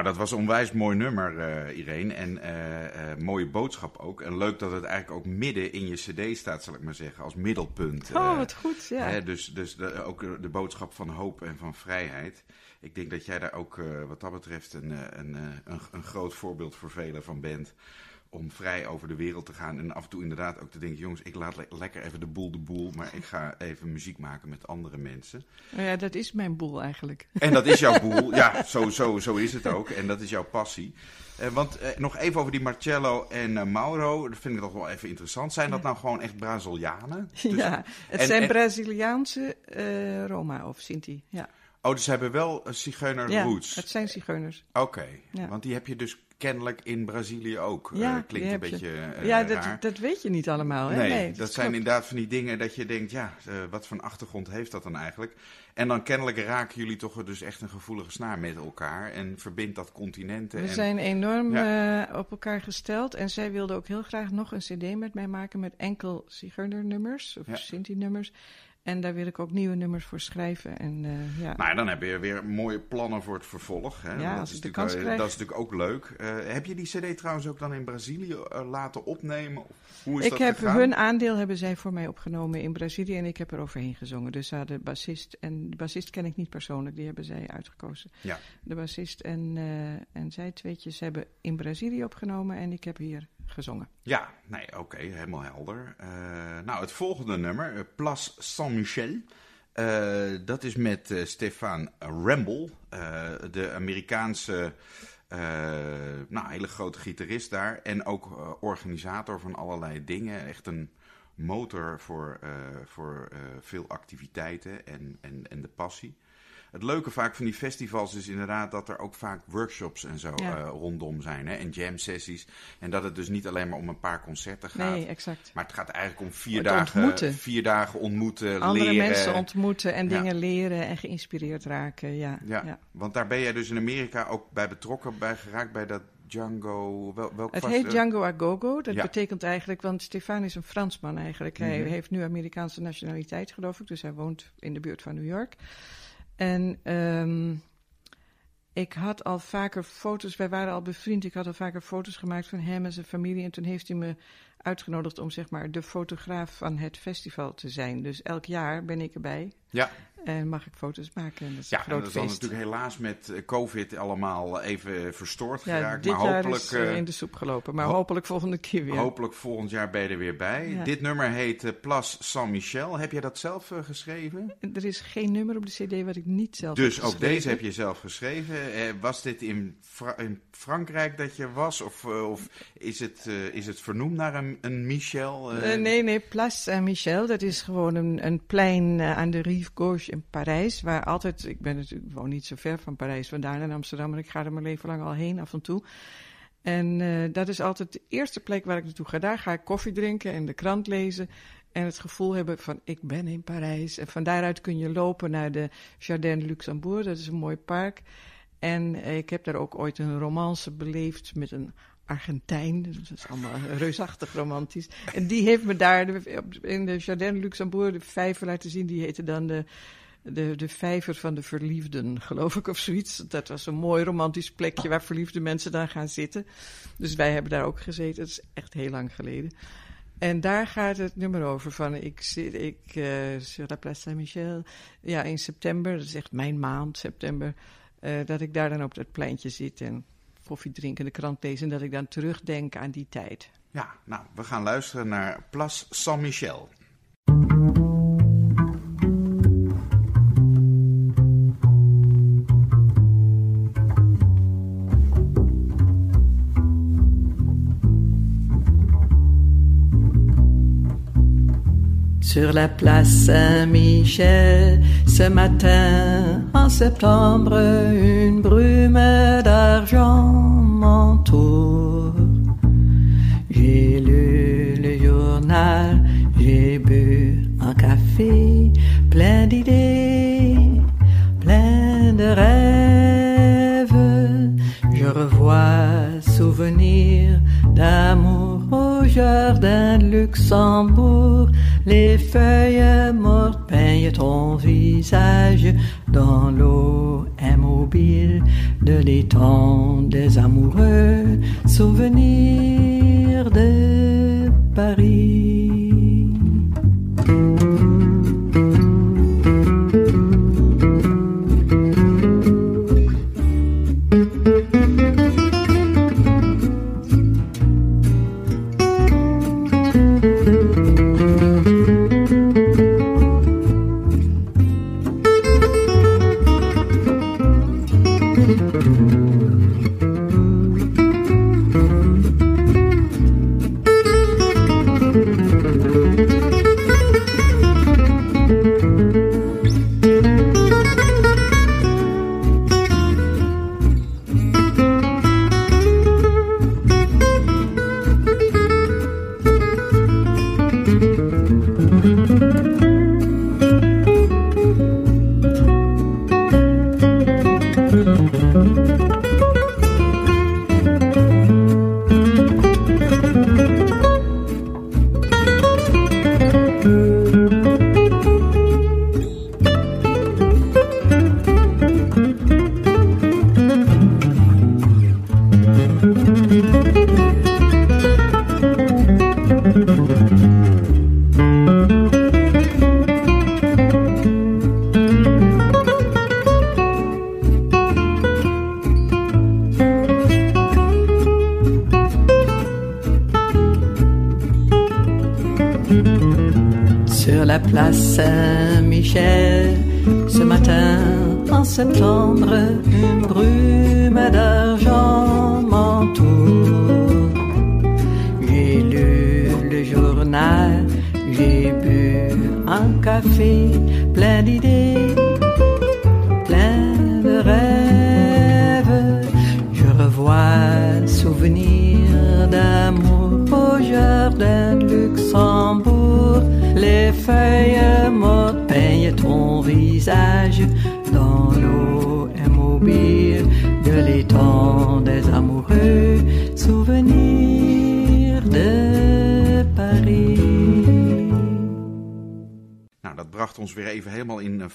[SPEAKER 3] Nou, dat was een onwijs mooi nummer, uh, Irene. En uh, uh, mooie boodschap ook. En leuk dat het eigenlijk ook midden in je cd staat, zal ik maar zeggen. Als middelpunt.
[SPEAKER 4] Oh, wat goed, ja.
[SPEAKER 3] Hè, dus dus de, ook de boodschap van hoop en van vrijheid. Ik denk dat jij daar ook wat dat betreft een, een, een, een groot voorbeeld voor velen van bent om vrij over de wereld te gaan. En af en toe inderdaad ook te denken, jongens, ik laat lekker even de boel de boel. Maar ik ga even muziek maken met andere mensen.
[SPEAKER 4] Nou ja, dat is mijn boel eigenlijk.
[SPEAKER 3] En dat is jouw [laughs] boel. Ja, zo, zo, zo is het ook. En dat is jouw passie. Uh, want uh, nog even over die Marcello en uh, Mauro. Dat vind ik toch wel even interessant. Zijn dat nou gewoon echt Brazilianen? [laughs]
[SPEAKER 4] Dus, ja, het en, zijn en... Braziliaanse Roma of Sinti. Ja.
[SPEAKER 3] Oh, dus ze hebben wel zigeuner
[SPEAKER 4] ja,
[SPEAKER 3] roots.
[SPEAKER 4] het zijn zigeuners.
[SPEAKER 3] Oké, okay. ja. want die heb je dus kennelijk in Brazilië ook.
[SPEAKER 4] Ja,
[SPEAKER 3] uh, klinkt een beetje uh,
[SPEAKER 4] Ja, dat,
[SPEAKER 3] raar.
[SPEAKER 4] dat weet je niet allemaal. Hè?
[SPEAKER 3] Nee,
[SPEAKER 4] nee
[SPEAKER 3] dat,
[SPEAKER 4] dat
[SPEAKER 3] zijn
[SPEAKER 4] klopt.
[SPEAKER 3] inderdaad van die dingen dat je denkt, ja, uh, wat voor een achtergrond heeft dat dan eigenlijk? En dan kennelijk raken jullie toch dus echt een gevoelige snaar met elkaar en verbindt dat continenten.
[SPEAKER 4] We
[SPEAKER 3] en...
[SPEAKER 4] zijn enorm ja. op elkaar gesteld en zij wilde ook heel graag nog een cd met mij maken met enkel Zigeuner-nummers of ja. Sinti-nummers. En daar wil ik ook nieuwe nummers voor schrijven. En, uh, ja.
[SPEAKER 3] Nou, dan heb je weer mooie plannen voor het vervolg. Hè?
[SPEAKER 4] Ja,
[SPEAKER 3] dat, is
[SPEAKER 4] de
[SPEAKER 3] dat is natuurlijk ook leuk. Uh, heb je die CD trouwens ook dan in Brazilië uh, laten opnemen? Hoe is
[SPEAKER 4] ik
[SPEAKER 3] dat
[SPEAKER 4] heb
[SPEAKER 3] gegaan?
[SPEAKER 4] hun aandeel hebben zij voor mij opgenomen in Brazilië en ik heb er overheen gezongen. Dus uh, de bassist en de bassist ken ik niet persoonlijk, die hebben zij uitgekozen.
[SPEAKER 3] Ja.
[SPEAKER 4] De bassist en, en zij tweetjes hebben in Brazilië opgenomen en ik heb hier gezongen.
[SPEAKER 3] Ja, nee, oké, helemaal helder. Uh, nou, het volgende nummer, uh, Place Saint-Michel. Uh, dat is met Stefan Ramble, de Amerikaanse, nou, hele grote gitarist daar. En ook organisator van allerlei dingen. Echt een motor voor, voor veel activiteiten en, en, en de passie. Het leuke vaak van die festivals is inderdaad dat er ook vaak workshops en zo
[SPEAKER 4] Ja.
[SPEAKER 3] uh, rondom zijn. Hè? En jam sessies. En dat het dus niet alleen maar om een paar concerten gaat.
[SPEAKER 4] Nee, exact.
[SPEAKER 3] Maar het gaat eigenlijk om vier
[SPEAKER 4] Het
[SPEAKER 3] dagen
[SPEAKER 4] ontmoeten.
[SPEAKER 3] Vier dagen ontmoeten,
[SPEAKER 4] Andere
[SPEAKER 3] leren.
[SPEAKER 4] mensen ontmoeten en
[SPEAKER 3] Ja.
[SPEAKER 4] dingen leren en geïnspireerd raken. Ja,
[SPEAKER 3] Ja,
[SPEAKER 4] ja.
[SPEAKER 3] want daar ben jij dus in Amerika ook bij betrokken bij geraakt bij dat Django. Wel, welk
[SPEAKER 4] Het heet Django Agogo. Dat
[SPEAKER 3] Ja.
[SPEAKER 4] betekent eigenlijk, want Stefan is een Fransman eigenlijk. Hij
[SPEAKER 3] Mhm.
[SPEAKER 4] heeft nu Amerikaanse nationaliteit, geloof ik. Dus hij woont in de buurt van New York. En ehm, ik had al vaker foto's, wij waren al bevriend. Ik had al vaker foto's gemaakt van hem en zijn familie. En toen heeft hij me uitgenodigd om zeg maar de fotograaf van het festival te zijn. Dus elk jaar ben ik erbij
[SPEAKER 3] Ja,
[SPEAKER 4] en mag ik foto's maken. En dat is
[SPEAKER 3] ja dat is dan
[SPEAKER 4] feest.
[SPEAKER 3] natuurlijk helaas met eh, COVID allemaal even verstoord
[SPEAKER 4] Ja,
[SPEAKER 3] geraakt.
[SPEAKER 4] dit
[SPEAKER 3] maar
[SPEAKER 4] jaar
[SPEAKER 3] hopelijk,
[SPEAKER 4] is eh,
[SPEAKER 3] eh,
[SPEAKER 4] in de soep gelopen. Maar
[SPEAKER 3] ho-
[SPEAKER 4] hopelijk volgende keer weer.
[SPEAKER 3] hopelijk volgend jaar ben je er weer bij.
[SPEAKER 4] Ja.
[SPEAKER 3] Dit nummer heet eh, Place Saint-Michel. Heb jij dat zelf eh, geschreven?
[SPEAKER 4] Er is geen nummer op de cd wat ik niet zelf
[SPEAKER 3] Dus
[SPEAKER 4] heb
[SPEAKER 3] ook
[SPEAKER 4] geschreven.
[SPEAKER 3] deze heb je zelf geschreven. Eh, was dit in, Fra- in Frankrijk dat je was? Of, eh, of is, het, eh, is het vernoemd naar een, een Michel? eh?
[SPEAKER 4] Eh, nee, nee, Place Saint-Michel. Dat is gewoon een, een plein eh, aan de Rive Gauche in Parijs. Waar altijd, ik ben natuurlijk ik woon niet zo ver van Parijs vandaan in Amsterdam. Maar ik ga er mijn leven lang al heen af en toe. En eh, dat is altijd de eerste plek waar ik naartoe ga. Daar ga ik koffie drinken en de krant lezen. En het gevoel hebben van ik ben in Parijs. En van daaruit kun je lopen naar de Jardin Luxembourg. Dat is een mooi park. En eh, ik heb daar ook ooit een romance beleefd met een Argentijn. Dat is allemaal reusachtig romantisch. En die heeft me daar in de Jardin Luxembourg de vijver laten zien. Die heette dan de, de, de vijver van de verliefden, geloof ik, of zoiets. Dat was een mooi romantisch plekje waar verliefde mensen dan gaan zitten. Dus wij hebben daar ook gezeten. Dat is echt heel lang geleden. En daar gaat het nummer over van ik zit, ik, eh sur la place Saint-Michel, ja, in september, dat is echt mijn maand, september, eh, dat ik daar dan op dat pleintje zit en koffie drinken, de krant lezen en dat ik dan terugdenk aan die tijd.
[SPEAKER 3] Ja, nou, we gaan luisteren naar Place Saint-Michel.
[SPEAKER 2] Sur la place Saint-Michel, ce matin en septembre, une brume d'argent m'entoure. J'ai lu le journal, j'ai bu un café, plein d'idées, plein de rêves. Je revois souvenirs d'amour au jardin de Luxembourg. Les feuilles mortes peignent ton visage dans l'eau immobile de l'étang des amoureux. Souvenirs de Paris.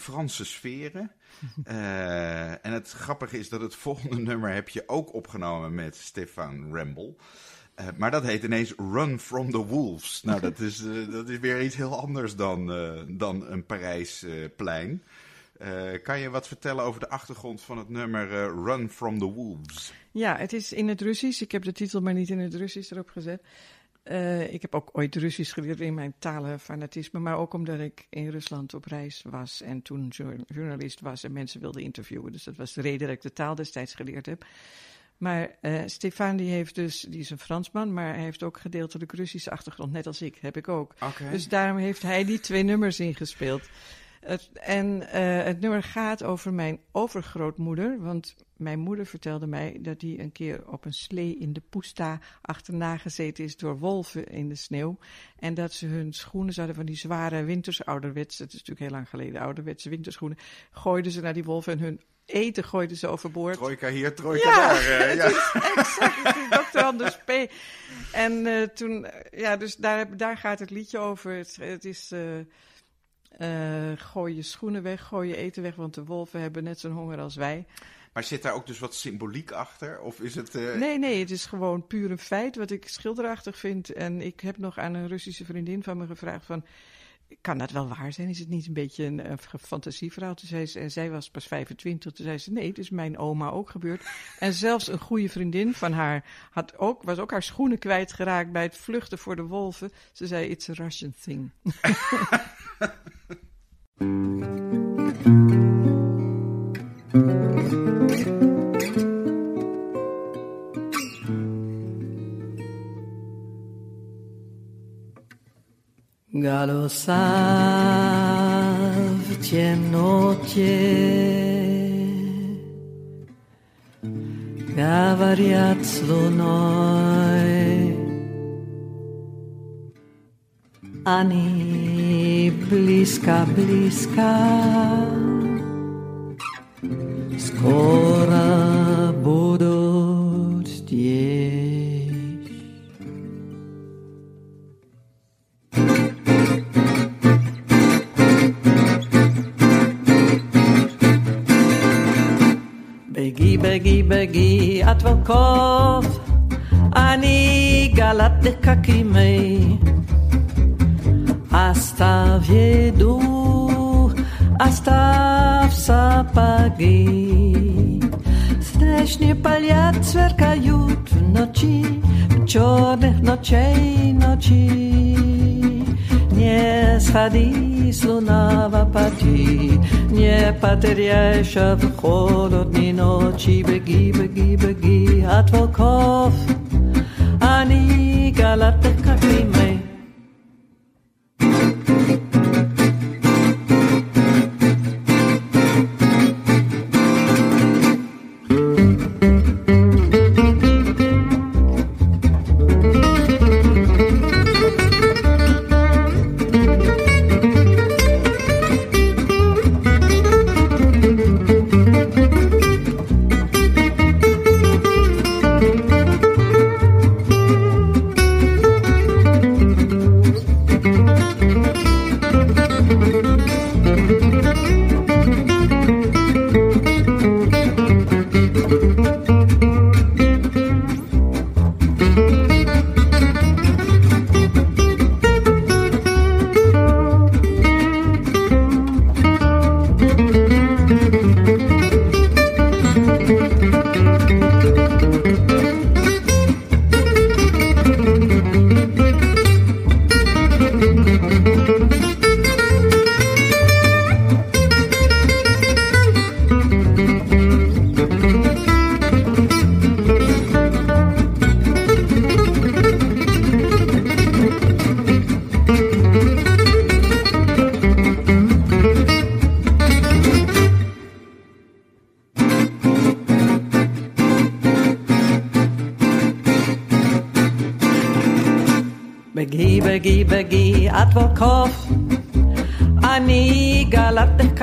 [SPEAKER 3] Franse sferen. [laughs] Eh, en het grappige is dat het volgende [laughs] nummer heb je ook opgenomen met Stefan Rembel. Eh, maar dat heet ineens Run from the Wolves. Nou, dat is, eh, dat is weer iets heel anders dan, eh, dan een Parijsplein. plein. kan je wat vertellen over de achtergrond van het nummer Run from the Wolves?
[SPEAKER 4] Ja, het is in het Russisch. Ik heb de titel maar niet in het Russisch erop gezet. Uh, ik heb ook ooit Russisch geleerd in mijn talenfanatisme, maar ook omdat ik in Rusland op reis was en toen journalist was en mensen wilde interviewen. Dus dat was de reden dat ik de taal destijds geleerd heb. Maar uh, Stefan die heeft dus, die is een Fransman, maar hij heeft ook gedeeltelijk Russische achtergrond, net als ik, heb ik ook.
[SPEAKER 3] Okay.
[SPEAKER 4] Dus daarom heeft hij die twee nummers ingespeeld. Het, en uh, het nummer gaat over mijn overgrootmoeder, want mijn moeder vertelde mij dat die een keer op een slee in de Poesta achterna gezeten is door wolven in de sneeuw. En dat ze hun schoenen, ze hadden van die zware winters ouderwetse, het is natuurlijk heel lang geleden, ouderwetse winterschoenen, gooiden ze naar die wolven en hun eten gooiden ze overboord.
[SPEAKER 3] Trojka hier, trojka ja, daar. Uh,
[SPEAKER 4] ja, exact. Dr. Anders P. En uh, toen, ja, dus daar, daar gaat het liedje over. Het, het is, uh, gooi je schoenen weg, gooi je eten weg, want de wolven hebben net zo'n honger als wij.
[SPEAKER 3] Maar zit daar ook dus wat symboliek achter? Of is het, uh...
[SPEAKER 4] Nee, nee, het is gewoon puur een feit wat ik schilderachtig vind. En ik heb nog aan een Russische vriendin van me gevraagd van kan dat wel waar zijn? Is het niet een beetje een, een fantasieverhaal? Zei ze, en zij was pas 25. Toen zei ze, nee, het is mijn oma ook gebeurd. En zelfs een goede vriendin van haar had ook, was ook haar schoenen kwijtgeraakt bij het vluchten voor de wolven. Ze zei, it's a Russian thing. [laughs]
[SPEAKER 2] Galo sa v temnote. Gavariac lunoj Ani bliska, bliska Skoro budu בגיל את וקוף, אני גלת דקקימי. הסתיו ידעו, הסתיו ספגי. Sneśnie paliat cwerkajut w noci, w czornych nociej noci. Nie schadzi slunawa pati, پتریش شب خورد نینا چی بگی بگی بگی حتی کاف. انی گلت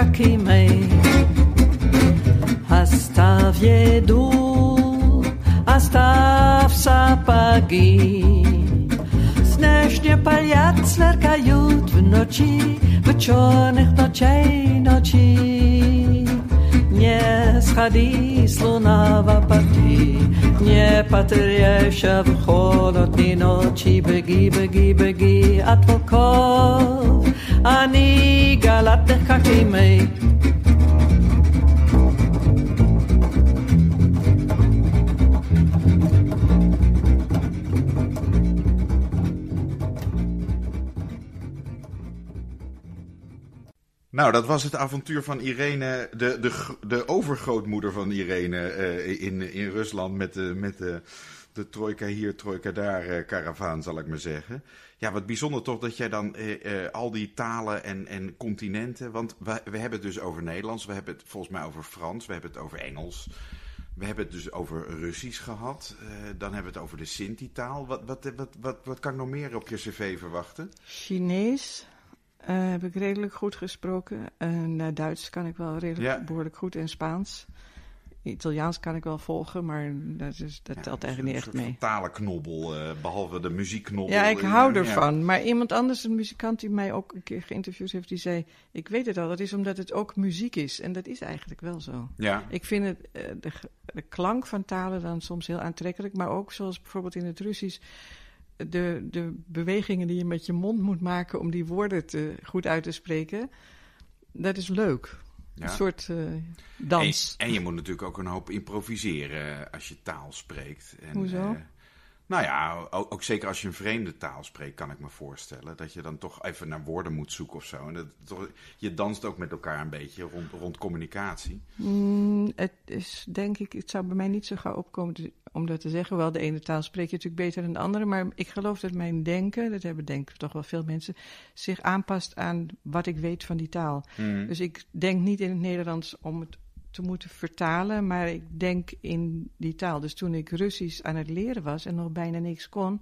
[SPEAKER 2] kakimej. Hasta viedu, hasta w sapagi. Sneżnie paliat swerkajut w noci, w czornych nociej noci. Nie schadzi slunawa pati, nie patrie
[SPEAKER 3] się dat was het avontuur van Irene, de, de, de overgrootmoeder van Irene uh, in, in Rusland met de, met de, de trojka hier, trojka daar karavaan, zal ik maar zeggen. Ja, wat bijzonder toch dat jij dan al die talen en, en continenten, want we, we hebben het dus over Nederlands, we hebben het volgens mij over Frans, we hebben het over Engels. We hebben het dus over Russisch gehad. dan hebben we het over de Sinti-taal. Wat, wat, wat, wat, wat kan ik nog meer op je cv verwachten?
[SPEAKER 4] Chinees. Uh, heb ik redelijk goed gesproken. En uh, Duits kan ik wel redelijk behoorlijk goed en Spaans. Italiaans kan ik wel volgen, maar dat, is, dat telt eigenlijk niet echt mee.
[SPEAKER 3] Talenknobbel, uh, behalve de muziekknobbel.
[SPEAKER 4] Ja, ik hou ervan. Maar iemand anders, een muzikant die mij ook een keer geïnterviewd heeft, die zei: Ik weet het al, dat is omdat het ook muziek is. En dat is eigenlijk wel zo.
[SPEAKER 3] Ja.
[SPEAKER 4] Ik vind het, de, de klank van talen dan soms heel aantrekkelijk, maar ook zoals bijvoorbeeld in het Russisch de, de bewegingen die je met je mond moet maken om die woorden te, goed uit te spreken, dat is leuk. Een soort uh, dans.
[SPEAKER 3] En, en, je moet natuurlijk ook een hoop improviseren als je taal spreekt. En,
[SPEAKER 4] Hoezo?
[SPEAKER 3] Nou ja, ook, ook, zeker als je een vreemde taal spreekt, kan ik me voorstellen. Dat je dan toch even naar woorden moet zoeken of zo. En dat, toch, je danst ook met elkaar een beetje rond, rond communicatie.
[SPEAKER 4] Mm, het is denk ik, het zou bij mij niet zo gauw opkomen om dat te zeggen. Wel, de ene taal spreek je natuurlijk beter dan de andere. Maar ik geloof dat mijn denken, dat hebben denk ik toch wel veel mensen, zich aanpast aan wat ik weet van die taal.
[SPEAKER 3] Mm.
[SPEAKER 4] Dus ik denk niet in het Nederlands om het te moeten vertalen, maar ik denk in die taal. Dus toen ik Russisch aan het leren was en nog bijna niks kon,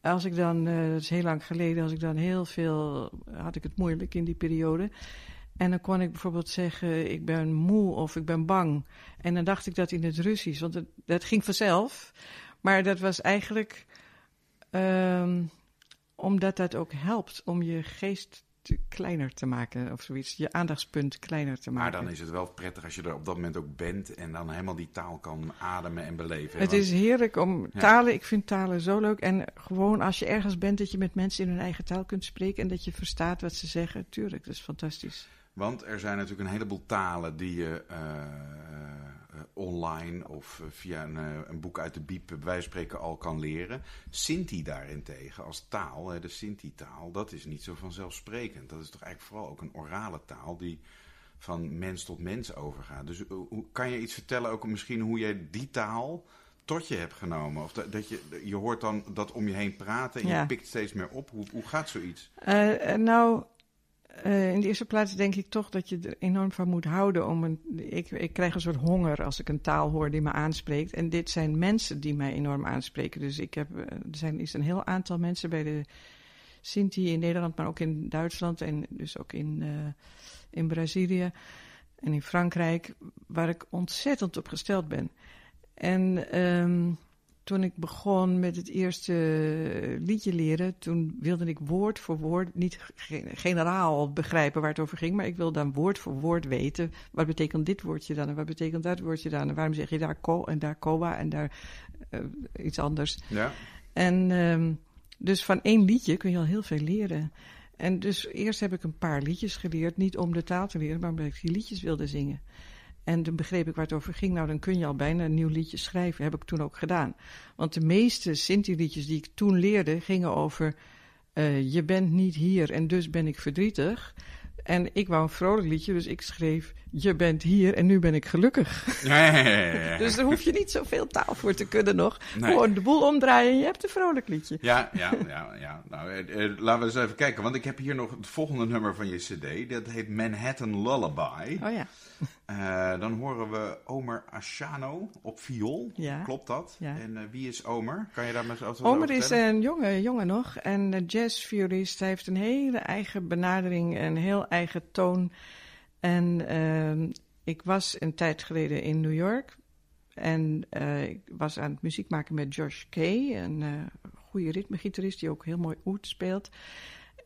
[SPEAKER 4] als ik dan, uh, dat is heel lang geleden, als ik dan heel veel, had ik het moeilijk in die periode. En dan kon ik bijvoorbeeld zeggen, ik ben moe of ik ben bang. En dan dacht ik dat in het Russisch, want dat ging vanzelf. Maar dat was eigenlijk um, omdat dat ook helpt om je geest kleiner te maken of zoiets. Je aandachtspunt kleiner te maken.
[SPEAKER 3] Maar dan is het wel prettig als je er op dat moment ook bent en dan helemaal die taal kan ademen en beleven.
[SPEAKER 4] Het is heerlijk om talen, ik vind talen zo leuk. En gewoon als je ergens bent dat je met mensen in hun eigen taal kunt spreken en dat je verstaat wat ze zeggen. Tuurlijk, dat is fantastisch.
[SPEAKER 3] Want er zijn natuurlijk een heleboel talen die je uh, uh, online of via een, een, boek uit de Biep bij spreken al kan leren. Sinti daarentegen als taal, de Sinti-taal, dat is niet zo vanzelfsprekend. Dat is toch eigenlijk vooral ook een orale taal die van mens tot mens overgaat. Dus kan je iets vertellen ook misschien hoe jij die taal tot je hebt genomen? Of dat, dat je, je hoort dan dat om je heen praten en
[SPEAKER 4] ja.
[SPEAKER 3] je pikt steeds meer op. Hoe, hoe gaat zoiets?
[SPEAKER 4] nou, uh, in de eerste plaats denk ik toch dat je er enorm van moet houden. Om een, ik, ik krijg een soort honger als ik een taal hoor die me aanspreekt. En dit zijn mensen die mij enorm aanspreken. Dus ik heb, er zijn, is een heel aantal mensen bij de Sinti in Nederland, maar ook in Duitsland en dus ook in, uh, in Brazilië en in Frankrijk, waar ik ontzettend op gesteld ben. En um, toen ik begon met het eerste liedje leren, toen wilde ik woord voor woord, niet generaal begrijpen waar het over ging, maar ik wilde dan woord voor woord weten. Wat betekent dit woordje dan en wat betekent dat woordje dan? En waarom zeg je daar ko en daar koa en daar uh, iets anders?
[SPEAKER 3] Ja.
[SPEAKER 4] En um, dus van één liedje kun je al heel veel leren. En dus eerst heb ik een paar liedjes geleerd, niet om de taal te leren, maar omdat ik die liedjes wilde zingen. En toen begreep ik waar het over ging. Nou, dan kun je al bijna een nieuw liedje schrijven. Heb ik toen ook gedaan. Want de meeste Sinti-liedjes die ik toen leerde, gingen over... Uh, je bent niet hier en dus ben ik verdrietig. En ik wou een vrolijk liedje, dus ik schreef... Je bent hier en nu ben ik gelukkig. [laughs]
[SPEAKER 3] Ja, ja, ja, ja.
[SPEAKER 4] dus daar hoef je niet zoveel taal voor te kunnen nog. Nee. Gewoon de boel omdraaien en je hebt een vrolijk liedje.
[SPEAKER 3] Ja, ja, ja. ja. Nou, eh, eh, laten we eens even kijken. Want ik heb hier nog het volgende nummer van je cd. Dat heet Manhattan Lullaby.
[SPEAKER 4] Oh ja.
[SPEAKER 3] Uh, dan horen we Omer Asciano op viool.
[SPEAKER 4] Ja.
[SPEAKER 3] Klopt dat?
[SPEAKER 4] Ja.
[SPEAKER 3] En uh, wie is Omer? Kan je daar met wat
[SPEAKER 4] Omer is een jonge jongen nog en jazzviolist. Hij heeft een hele eigen benadering, een heel eigen toon. En uh, ik was een tijd geleden in New York en uh, ik was aan het muziek maken met Josh Kay, een uh, goede ritmegitarist die ook heel mooi oud speelt.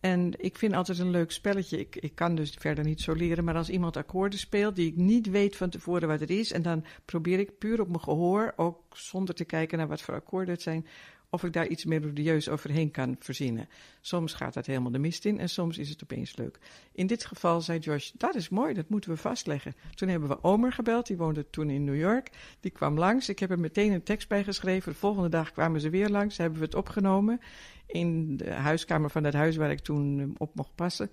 [SPEAKER 4] En ik vind altijd een leuk spelletje. Ik, ik kan dus verder niet zo leren, maar als iemand akkoorden speelt die ik niet weet van tevoren wat het is, en dan probeer ik puur op mijn gehoor, ook zonder te kijken naar wat voor akkoorden het zijn, of ik daar iets melodieus overheen kan verzinnen. Soms gaat dat helemaal de mist in en soms is het opeens leuk. In dit geval zei Josh, dat is mooi, dat moeten we vastleggen. Toen hebben we Omer gebeld, die woonde toen in New York. Die kwam langs, ik heb er meteen een tekst bij geschreven. De volgende dag kwamen ze weer langs, hebben we het opgenomen in de huiskamer van het huis waar ik toen op mocht passen.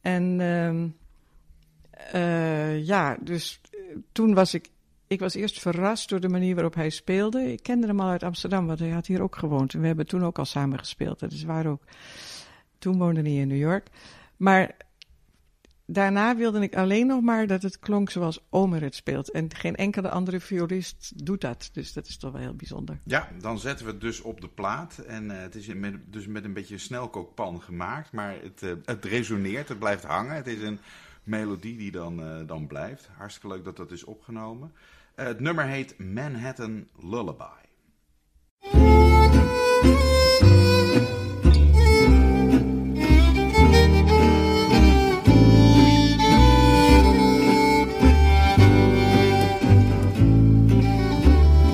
[SPEAKER 4] En uh, uh, ja, dus toen was ik ik was eerst verrast door de manier waarop hij speelde. Ik kende hem al uit Amsterdam, want hij had hier ook gewoond. En we hebben toen ook al samen gespeeld. Dat is waar ook. Toen woonde hij in New York. Maar daarna wilde ik alleen nog maar dat het klonk zoals Omer het speelt. En geen enkele andere violist doet dat. Dus dat is toch wel heel bijzonder.
[SPEAKER 3] Ja, dan zetten we het dus op de plaat. En uh, het is met, dus met een beetje een snelkookpan gemaakt. Maar het, uh, het resoneert, het blijft hangen. Het is een melodie die dan, uh, dan blijft. Hartstikke leuk dat dat is opgenomen. Het nummer heet Manhattan Lullaby.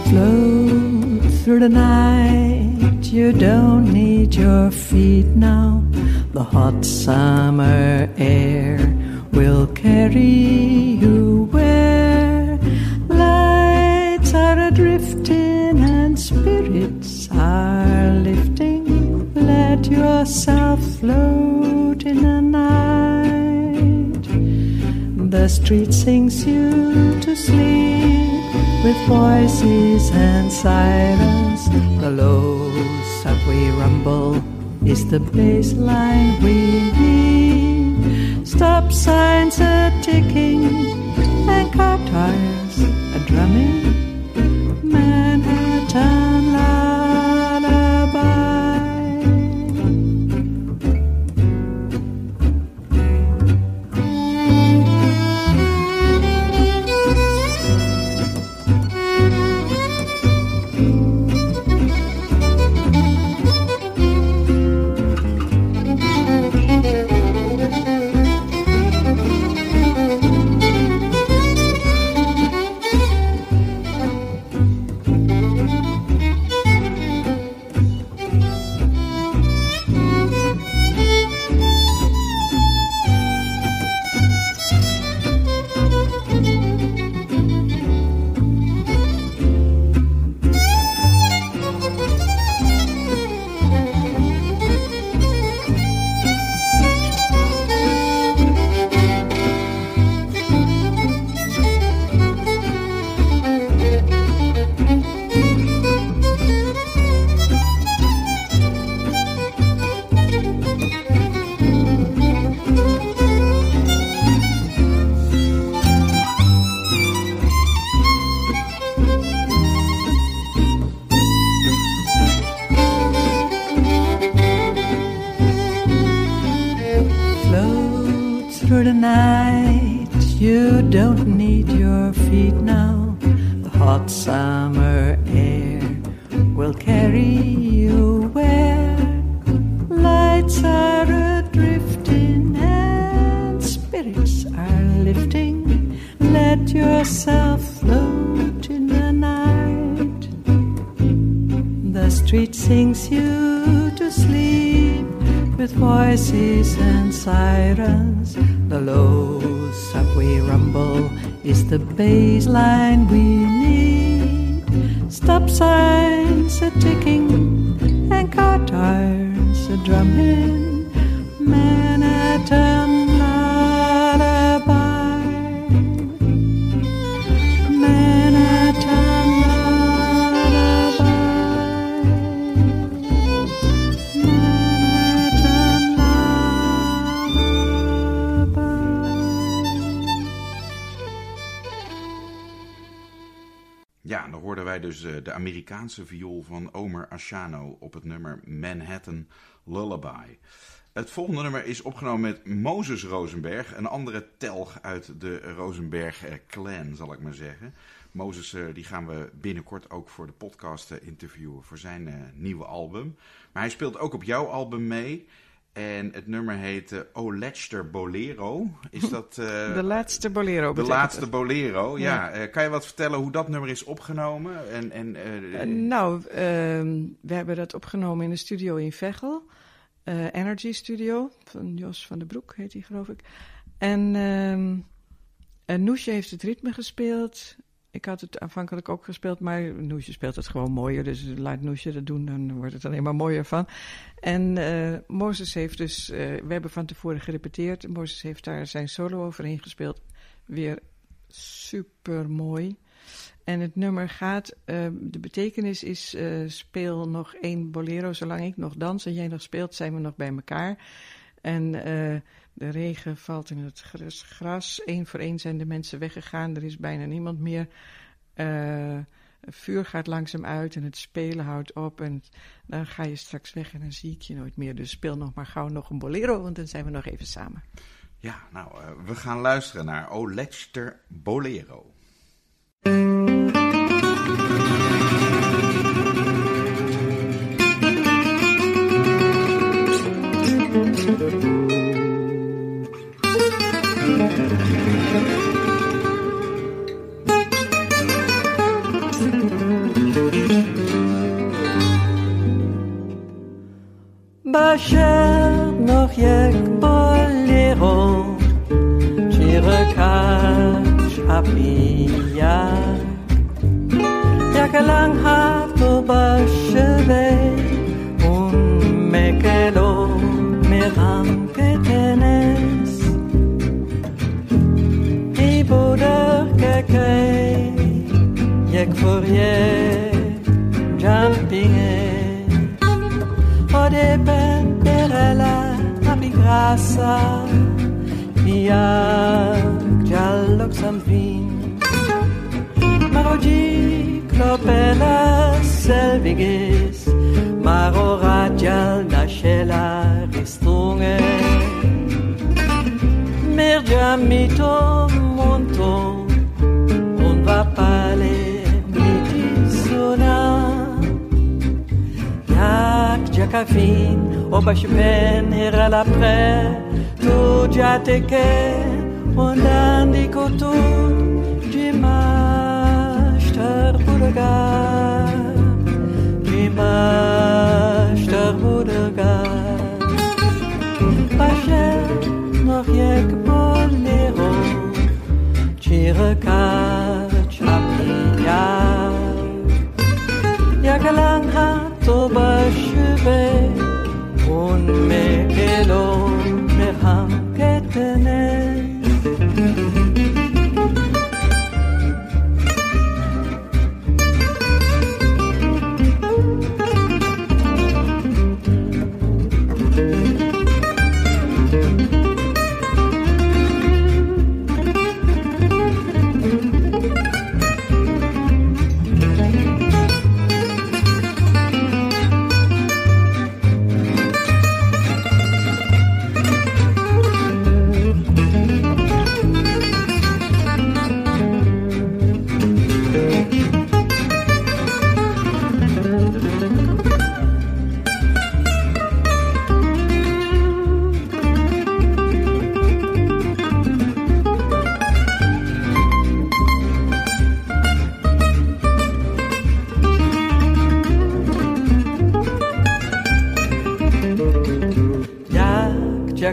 [SPEAKER 2] Flow through the night, you don't need your feet now. The hot summer air will carry you where lights are adrifting and spirits are lifting. Let yourself float in the night. The street sings you to sleep with voices and sirens. The low subway rumble is the baseline we need. Stop signs are ticking and car tires are drumming. You don't need your feet now. The hot summer air will carry you where lights are adrifting and spirits are lifting. Let yourself float in the night. The street sings you to sleep with voices and sirens. The low subway rumble is the baseline we need. Stop signs
[SPEAKER 3] dus de Amerikaanse viool van Omer Asciano op het nummer Manhattan Lullaby. Het volgende nummer is opgenomen met Moses Rosenberg, een andere telg uit de Rosenberg-clan, zal ik maar zeggen. Moses uh, die gaan we binnenkort ook voor de podcast interviewen voor zijn nieuwe album. Maar hij speelt ook op jouw album mee. En het nummer heet O Letzter Bolero. Is dat...
[SPEAKER 4] de laatste Bolero.
[SPEAKER 3] De laatste het. Bolero, ja. ja. kan je wat vertellen hoe dat nummer is opgenomen? En,
[SPEAKER 4] en, nou, ehm, we hebben dat opgenomen in een studio in Veghel. Energy Studio, van Jos van den Broek heet hij geloof ik. En... En Noesje heeft het ritme gespeeld. Ik had het aanvankelijk ook gespeeld, maar Noesje speelt het gewoon mooier. Dus laat Noesje dat doen, dan wordt het alleen maar mooier van. En uh, Mozes heeft dus, uh, we hebben van tevoren gerepeteerd. Mozes heeft daar zijn solo overheen gespeeld. Weer super mooi. En het nummer gaat, uh, de betekenis is: speel nog één bolero zolang ik nog dans en jij nog speelt, zijn we nog bij elkaar. En de regen valt in het gras. Eén voor één zijn de mensen weggegaan. Er is bijna niemand meer. Het vuur gaat langzaam uit en het spelen houdt op. En dan ga je straks weg en dan zie ik je nooit meer. Dus speel nog maar gauw nog een bolero, want dan zijn we nog even samen.
[SPEAKER 3] Ja, nou, uh, we gaan luisteren naar O Lechter Bolero.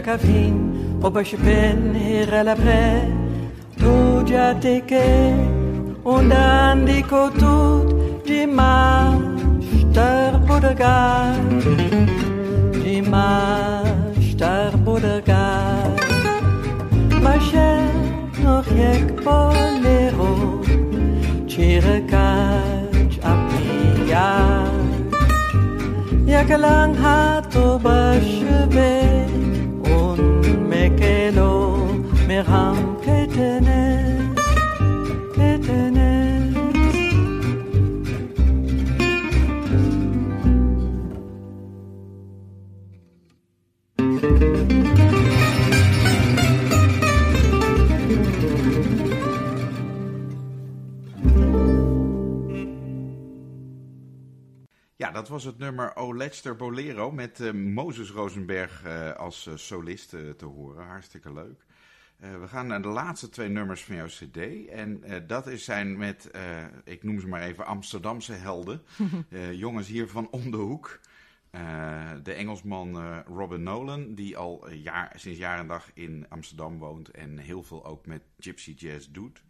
[SPEAKER 2] הקווים, או בשבין הרע לפרה, tu ya te que und di die kotut di ma star budaga die ma star budaga ma shel noch yek bolero chire Hello, mes rames.
[SPEAKER 3] Dat was het nummer O Lester Bolero met uh, Moses Rosenberg uh, als uh, solist te horen. Hartstikke leuk. we gaan naar de laatste twee nummers van jouw cd. En dat is zijn met, ik noem ze maar even, Amsterdamse helden. [laughs] jongens hier van om de hoek. de Engelsman Robin Nolan, die al jaar, sinds jaar en dag in Amsterdam woont en heel veel ook met gypsy jazz doet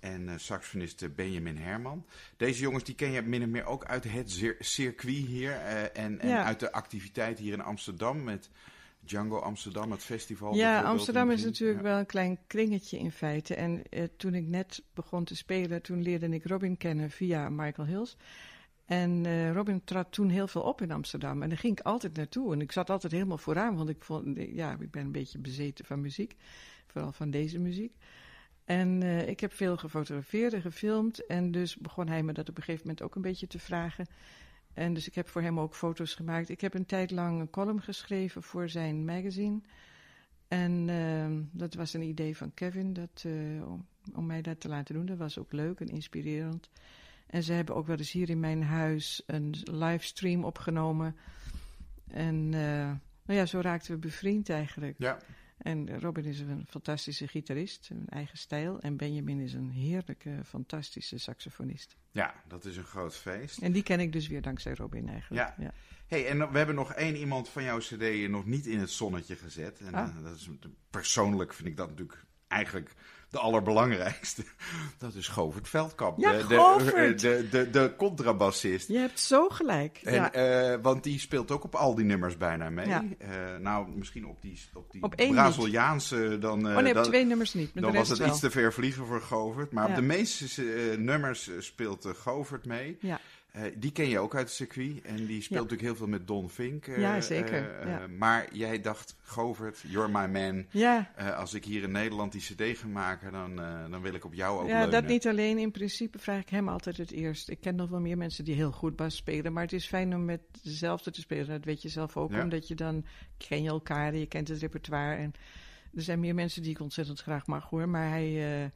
[SPEAKER 3] en uh, saxofonist Benjamin Herman. Deze jongens die ken je min of meer ook uit het circuit hier uh, en, en uit de activiteit hier in Amsterdam met Django Amsterdam, het festival.
[SPEAKER 4] Ja, Amsterdam is natuurlijk wel een klein kringetje in feite. En toen ik net begon te spelen, toen leerde ik Robin kennen via Michael Hills. En Robin trad toen heel veel op in Amsterdam. En daar ging ik altijd naartoe. En ik zat altijd helemaal vooraan, want ik, vond, ja, ik ben een beetje bezeten van muziek. Vooral van deze muziek. En uh, ik heb veel gefotografeerd en gefilmd. En dus begon hij me dat op een gegeven moment ook een beetje te vragen. En dus ik heb voor hem ook foto's gemaakt. Ik heb een tijd lang een column geschreven voor zijn magazine. En uh, dat was een idee van Kevin dat, uh, om, mij dat te laten doen. Dat was ook leuk en inspirerend. En ze hebben ook wel eens hier in mijn huis een livestream opgenomen. En nou ja, zo raakten we bevriend eigenlijk.
[SPEAKER 3] Ja.
[SPEAKER 4] En Robin is een fantastische gitarist, een eigen stijl. En Benjamin is een heerlijke, fantastische saxofonist.
[SPEAKER 3] Ja, dat is een groot feest.
[SPEAKER 4] En die ken ik dus weer dankzij Robin eigenlijk.
[SPEAKER 3] Ja. Hey, en we hebben nog één iemand van jouw cd nog niet in het zonnetje gezet. En ah. dat is, persoonlijk vind ik dat natuurlijk eigenlijk de allerbelangrijkste. Dat is Govert Veldkamp.
[SPEAKER 4] Ja,
[SPEAKER 3] de,
[SPEAKER 4] Govert.
[SPEAKER 3] De, de, de, de contrabassist.
[SPEAKER 4] Je hebt zo gelijk.
[SPEAKER 3] En,
[SPEAKER 4] ja.
[SPEAKER 3] uh, want die speelt ook op al die nummers bijna mee. Ja. Uh, nou, misschien op die, op die
[SPEAKER 4] op
[SPEAKER 3] Braziliaanse dan...
[SPEAKER 4] Uh, oh nee,
[SPEAKER 3] dan,
[SPEAKER 4] twee nummers niet.
[SPEAKER 3] Dan was het wel. iets te ver vliegen voor Govert. Maar ja. op de meeste nummers speelt Govert mee.
[SPEAKER 4] Ja.
[SPEAKER 3] Uh, die ken je ook uit het circuit. En die speelt ja. natuurlijk heel veel met Don Fink. Uh,
[SPEAKER 4] ja, zeker.
[SPEAKER 3] Uh,
[SPEAKER 4] ja.
[SPEAKER 3] Maar jij dacht, Govert, you're my man.
[SPEAKER 4] Ja.
[SPEAKER 3] als ik hier in Nederland die cd ga maken, dan, dan wil ik op jou ook
[SPEAKER 4] Ja,
[SPEAKER 3] leunen.
[SPEAKER 4] dat niet alleen. In principe vraag ik hem altijd het eerst. Ik ken nog wel meer mensen die heel goed bas spelen. Maar het is fijn om met dezelfde te spelen. Dat weet je zelf ook.
[SPEAKER 3] Ja.
[SPEAKER 4] Omdat je dan ken je elkaar en je kent het repertoire. En er zijn meer mensen die ik ontzettend graag mag hoor. Maar hij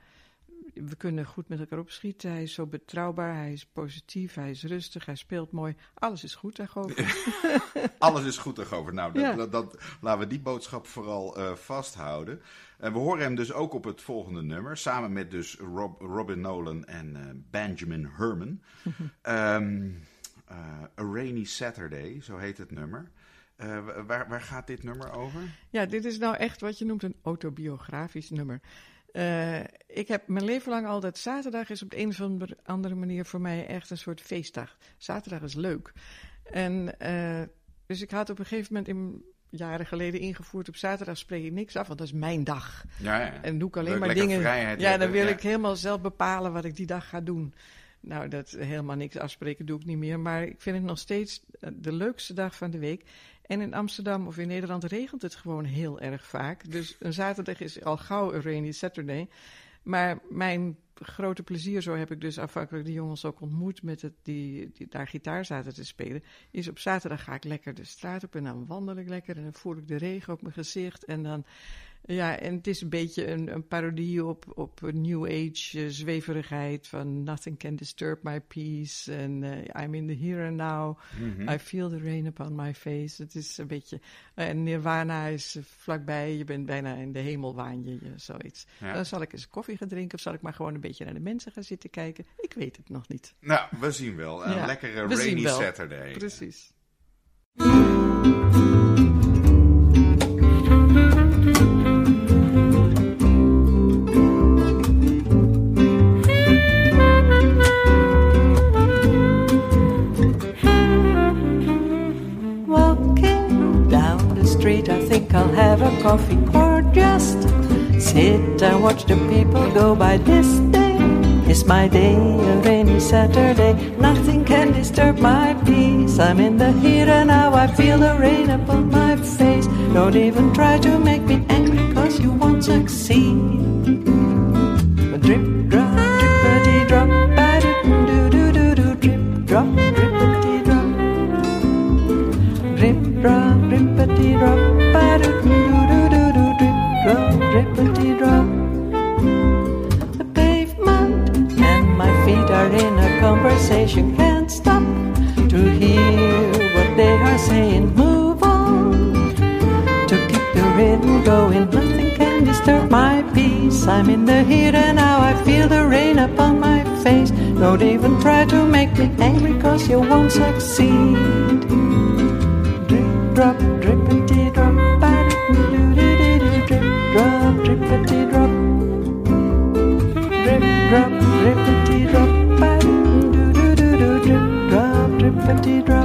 [SPEAKER 4] we kunnen goed met elkaar opschieten. Hij is zo betrouwbaar, hij is positief, hij is rustig, hij speelt mooi. Alles is goed daarover. [laughs]
[SPEAKER 3] Alles is goed daarover. Nou, dat, ja. dat, dat, laten we die boodschap vooral uh, vasthouden. En we horen hem dus ook op het volgende nummer. Samen met dus Rob, Robin Nolan en uh, Benjamin Herman. um, [laughs] uh, A Rainy Saturday, zo heet het nummer. Uh, waar, waar gaat dit nummer over?
[SPEAKER 4] Ja, dit is nou echt wat je noemt een autobiografisch nummer. Uh, ik heb mijn leven lang altijd zaterdag is op de een of andere manier voor mij echt een soort feestdag. Zaterdag is leuk. En uh, dus ik had op een gegeven moment in, jaren geleden ingevoerd op zaterdag spreek ik niks af, want dat is mijn dag.
[SPEAKER 3] Ja, ja.
[SPEAKER 4] En doe ik alleen
[SPEAKER 3] Leuk,
[SPEAKER 4] maar dingen.
[SPEAKER 3] Vrijheid
[SPEAKER 4] ja, dan wil
[SPEAKER 3] ja.
[SPEAKER 4] ik helemaal zelf bepalen wat ik die dag ga doen. Nou, dat helemaal niks afspreken doe ik niet meer. Maar ik vind het nog steeds de leukste dag van de week. En in Amsterdam of in Nederland regent het gewoon heel erg vaak. Dus een zaterdag is al gauw een rainy Saturday. Maar mijn grote plezier, zo heb ik dus afhankelijk de jongens ook ontmoet met het, die, die daar gitaar zaten te spelen, is op zaterdag ga ik lekker de straat op en dan wandel ik lekker en dan voel ik de regen op mijn gezicht en dan ja, en het is een beetje een, een parodie op, op New Age uh, zweverigheid van Nothing can disturb my peace en uh, I'm in the here and now.
[SPEAKER 3] Mhm.
[SPEAKER 4] I feel the rain upon my face. Het is een beetje. Uh, en Nirvana is vlakbij. Je bent bijna in de hemel waan je, je zoiets.
[SPEAKER 3] Ja.
[SPEAKER 4] Dan zal ik eens koffie gaan drinken of zal ik maar gewoon een beetje naar de mensen gaan zitten kijken. Ik weet het nog niet.
[SPEAKER 3] Nou, we zien wel. Een
[SPEAKER 4] Ja,
[SPEAKER 3] lekkere rainy. Saturday.
[SPEAKER 4] Precies.
[SPEAKER 2] Coffee or just sit and watch the people go by. This day is my day, a rainy Saturday. Nothing can disturb my peace. I'm in the here and now, I feel the rain upon my face. Don't even try to make me angry, cause you won't succeed. Drip, drop, drippity drop, ba-do, do, do, do, drip, drop, drippity drop. Drip, drop, drippity drop, conversation can't stop to hear what they are saying. Move on to keep the rhythm going. Nothing can disturb my peace. I'm in the heat and now. I feel the rain upon my face. Don't even try to make me angry, cause you won't succeed. Drip, drop, drippity, drop, drip, drop, drippity. city drive.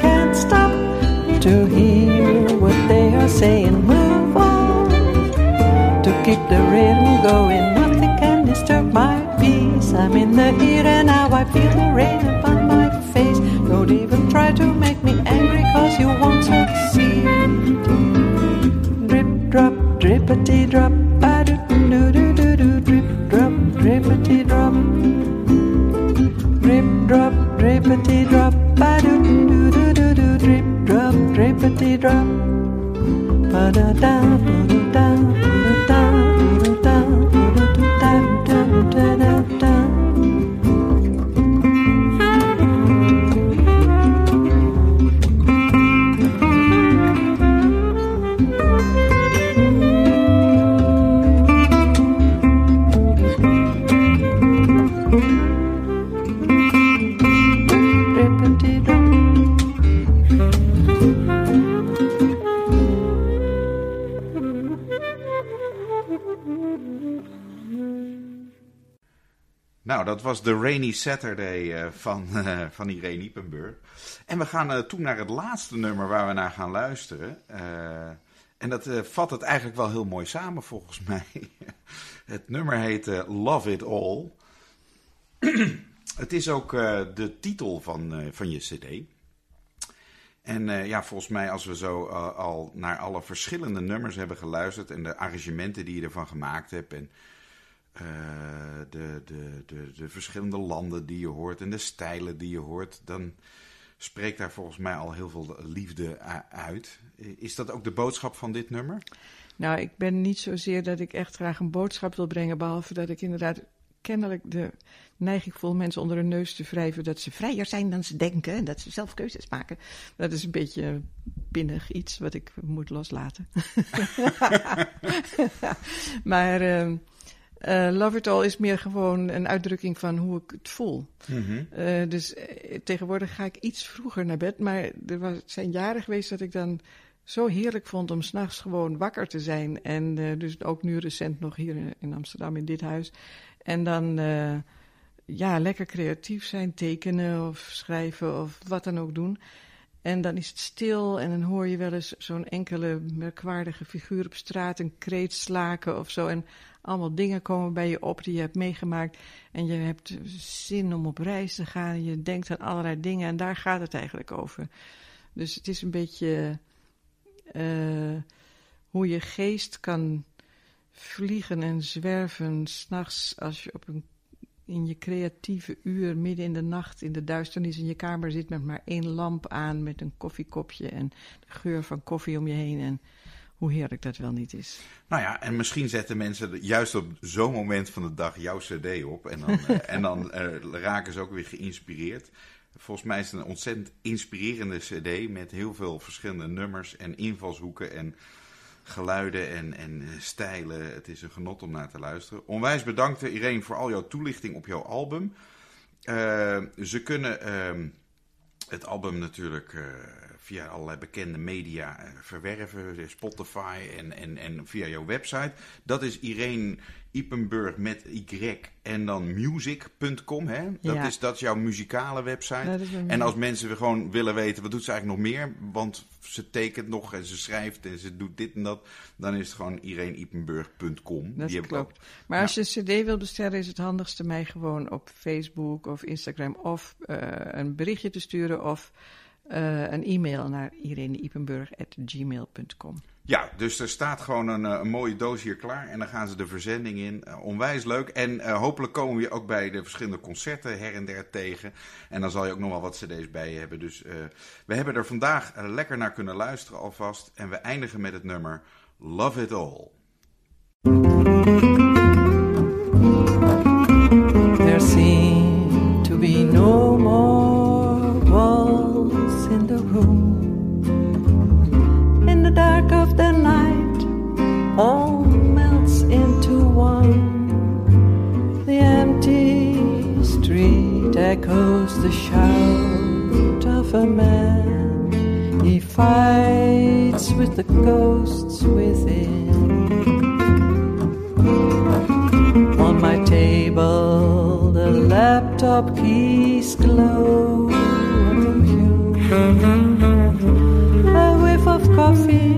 [SPEAKER 2] Can't stop to hear what they are saying. Move on to keep the rhythm going. Nothing can disturb my peace. I'm in the here and now. I feel the rain
[SPEAKER 3] De Rainy Saturday eh, van, [laughs] eh, van Irene Ippenburg. En we gaan uh, toe naar het laatste nummer waar we naar gaan luisteren. En dat vat het eigenlijk wel heel mooi samen volgens [laughs] mij. het nummer heet Love It All. [clears throat] het is ook de titel van, van je cd. En ja, volgens mij als we zo al naar alle verschillende nummers hebben geluisterd... en de arrangementen die je ervan gemaakt hebt... en uh, de, de, de, de verschillende landen die je hoort en de stijlen die je hoort, dan spreekt daar volgens mij al heel veel liefde uit. Is dat ook de boodschap van dit nummer?
[SPEAKER 4] Nou, ik ben niet zozeer dat ik echt graag een boodschap wil brengen, behalve dat ik inderdaad kennelijk de neiging voel mensen onder hun neus te wrijven dat ze vrijer zijn dan ze denken en dat ze zelf keuzes maken. Dat is een beetje pinnig iets wat ik moet loslaten. [laughs] [laughs] maar. Uh, uh, Love It All is meer gewoon een uitdrukking van hoe ik het voel. Mm -hmm. uh, dus uh, tegenwoordig ga ik iets vroeger naar bed. Maar er was, zijn jaren geweest dat ik dan zo heerlijk vond om s'nachts gewoon wakker te zijn. En dus ook nu recent nog hier in Amsterdam in dit huis. En dan ja, lekker creatief zijn, tekenen of schrijven of wat dan ook doen. En dan is het stil en dan hoor je wel eens zo'n enkele merkwaardige figuur op straat een kreet slaken of zo. En allemaal dingen komen bij je op die je hebt meegemaakt. En je hebt zin om op reis te gaan. Je denkt aan allerlei dingen en daar gaat het eigenlijk over. Dus het is een beetje uh, hoe je geest kan vliegen en zwerven s'nachts als je op een in je creatieve uur, midden in de nacht, in de duisternis in je kamer zit met maar één lamp aan, met een koffiekopje en de geur van koffie om je heen. En hoe heerlijk dat wel niet is.
[SPEAKER 3] Nou ja, en misschien zetten mensen juist op zo'n moment van de dag jouw CD op. En dan, uh, [laughs] en dan uh, raken ze ook weer geïnspireerd. Volgens mij is het een ontzettend inspirerende CD met heel veel verschillende nummers en invalshoeken en geluiden en, en stijlen. Het is een genot om naar te luisteren. Onwijs bedankt Irene voor al jouw toelichting op jouw album. Uh, ze kunnen het album natuurlijk via allerlei bekende media uh, verwerven, Spotify en, en, en via jouw website. Dat is Irene Ipenburg met Y en dan music.com. Hè? Dat,
[SPEAKER 4] Ja.
[SPEAKER 3] is, dat is jouw muzikale website. En als mensen gewoon willen weten, wat doet ze eigenlijk nog meer? Want ze tekent nog en ze schrijft en ze doet dit en dat. Dan is het gewoon ireneipenburg.com.
[SPEAKER 4] Dat
[SPEAKER 3] Die
[SPEAKER 4] klopt.
[SPEAKER 3] ook.
[SPEAKER 4] Maar als je een cd wil bestellen, is het handigste mij gewoon op Facebook of Instagram of eh, een berichtje te sturen of eh, een e-mail naar ireneipenburg.gmail.com.
[SPEAKER 3] Ja, dus er staat gewoon een, eh, een mooie doos hier klaar. En dan gaan ze de verzending in. Eh, onwijs leuk. En hopelijk komen we je ook bij de verschillende concerten her en der tegen. En dan zal je ook nog wel wat cd's bij je hebben. Dus we hebben er vandaag lekker naar kunnen luisteren alvast. En we eindigen met het nummer Love It All.
[SPEAKER 2] Echoes the shout of a man. He fights with the ghosts within. On my table, the laptop keys glow. A whiff of coffee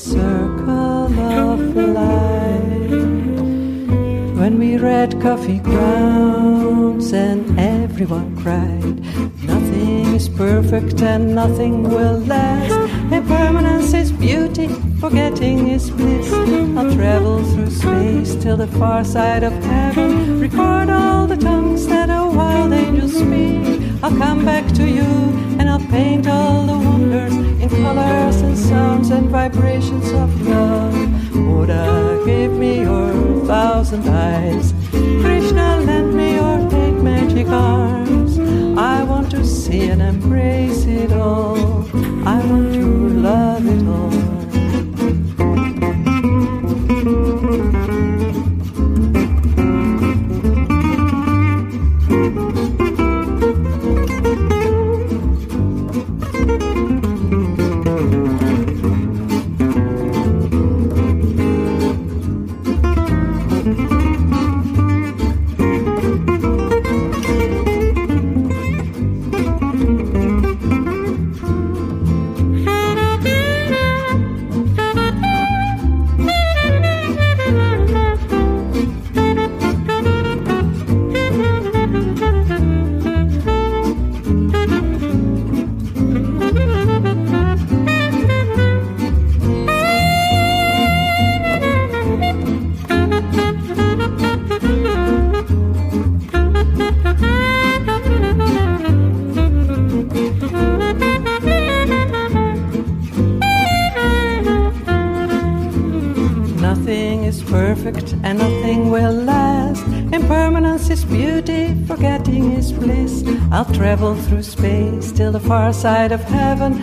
[SPEAKER 2] circle of light? When we read coffee grounds and everyone cried. Nothing is perfect and nothing will last. Impermanence is beauty, forgetting is bliss. I'll travel through space till the far side of heaven. Record all the tongues that a wild angel speak. I'll come back to you paint all the wonders in colors and sounds and vibrations of love. Buddha, give me your thousand eyes. Krishna, lend me your eight magic arms. I want to see and embrace it all. I want to love side of heaven.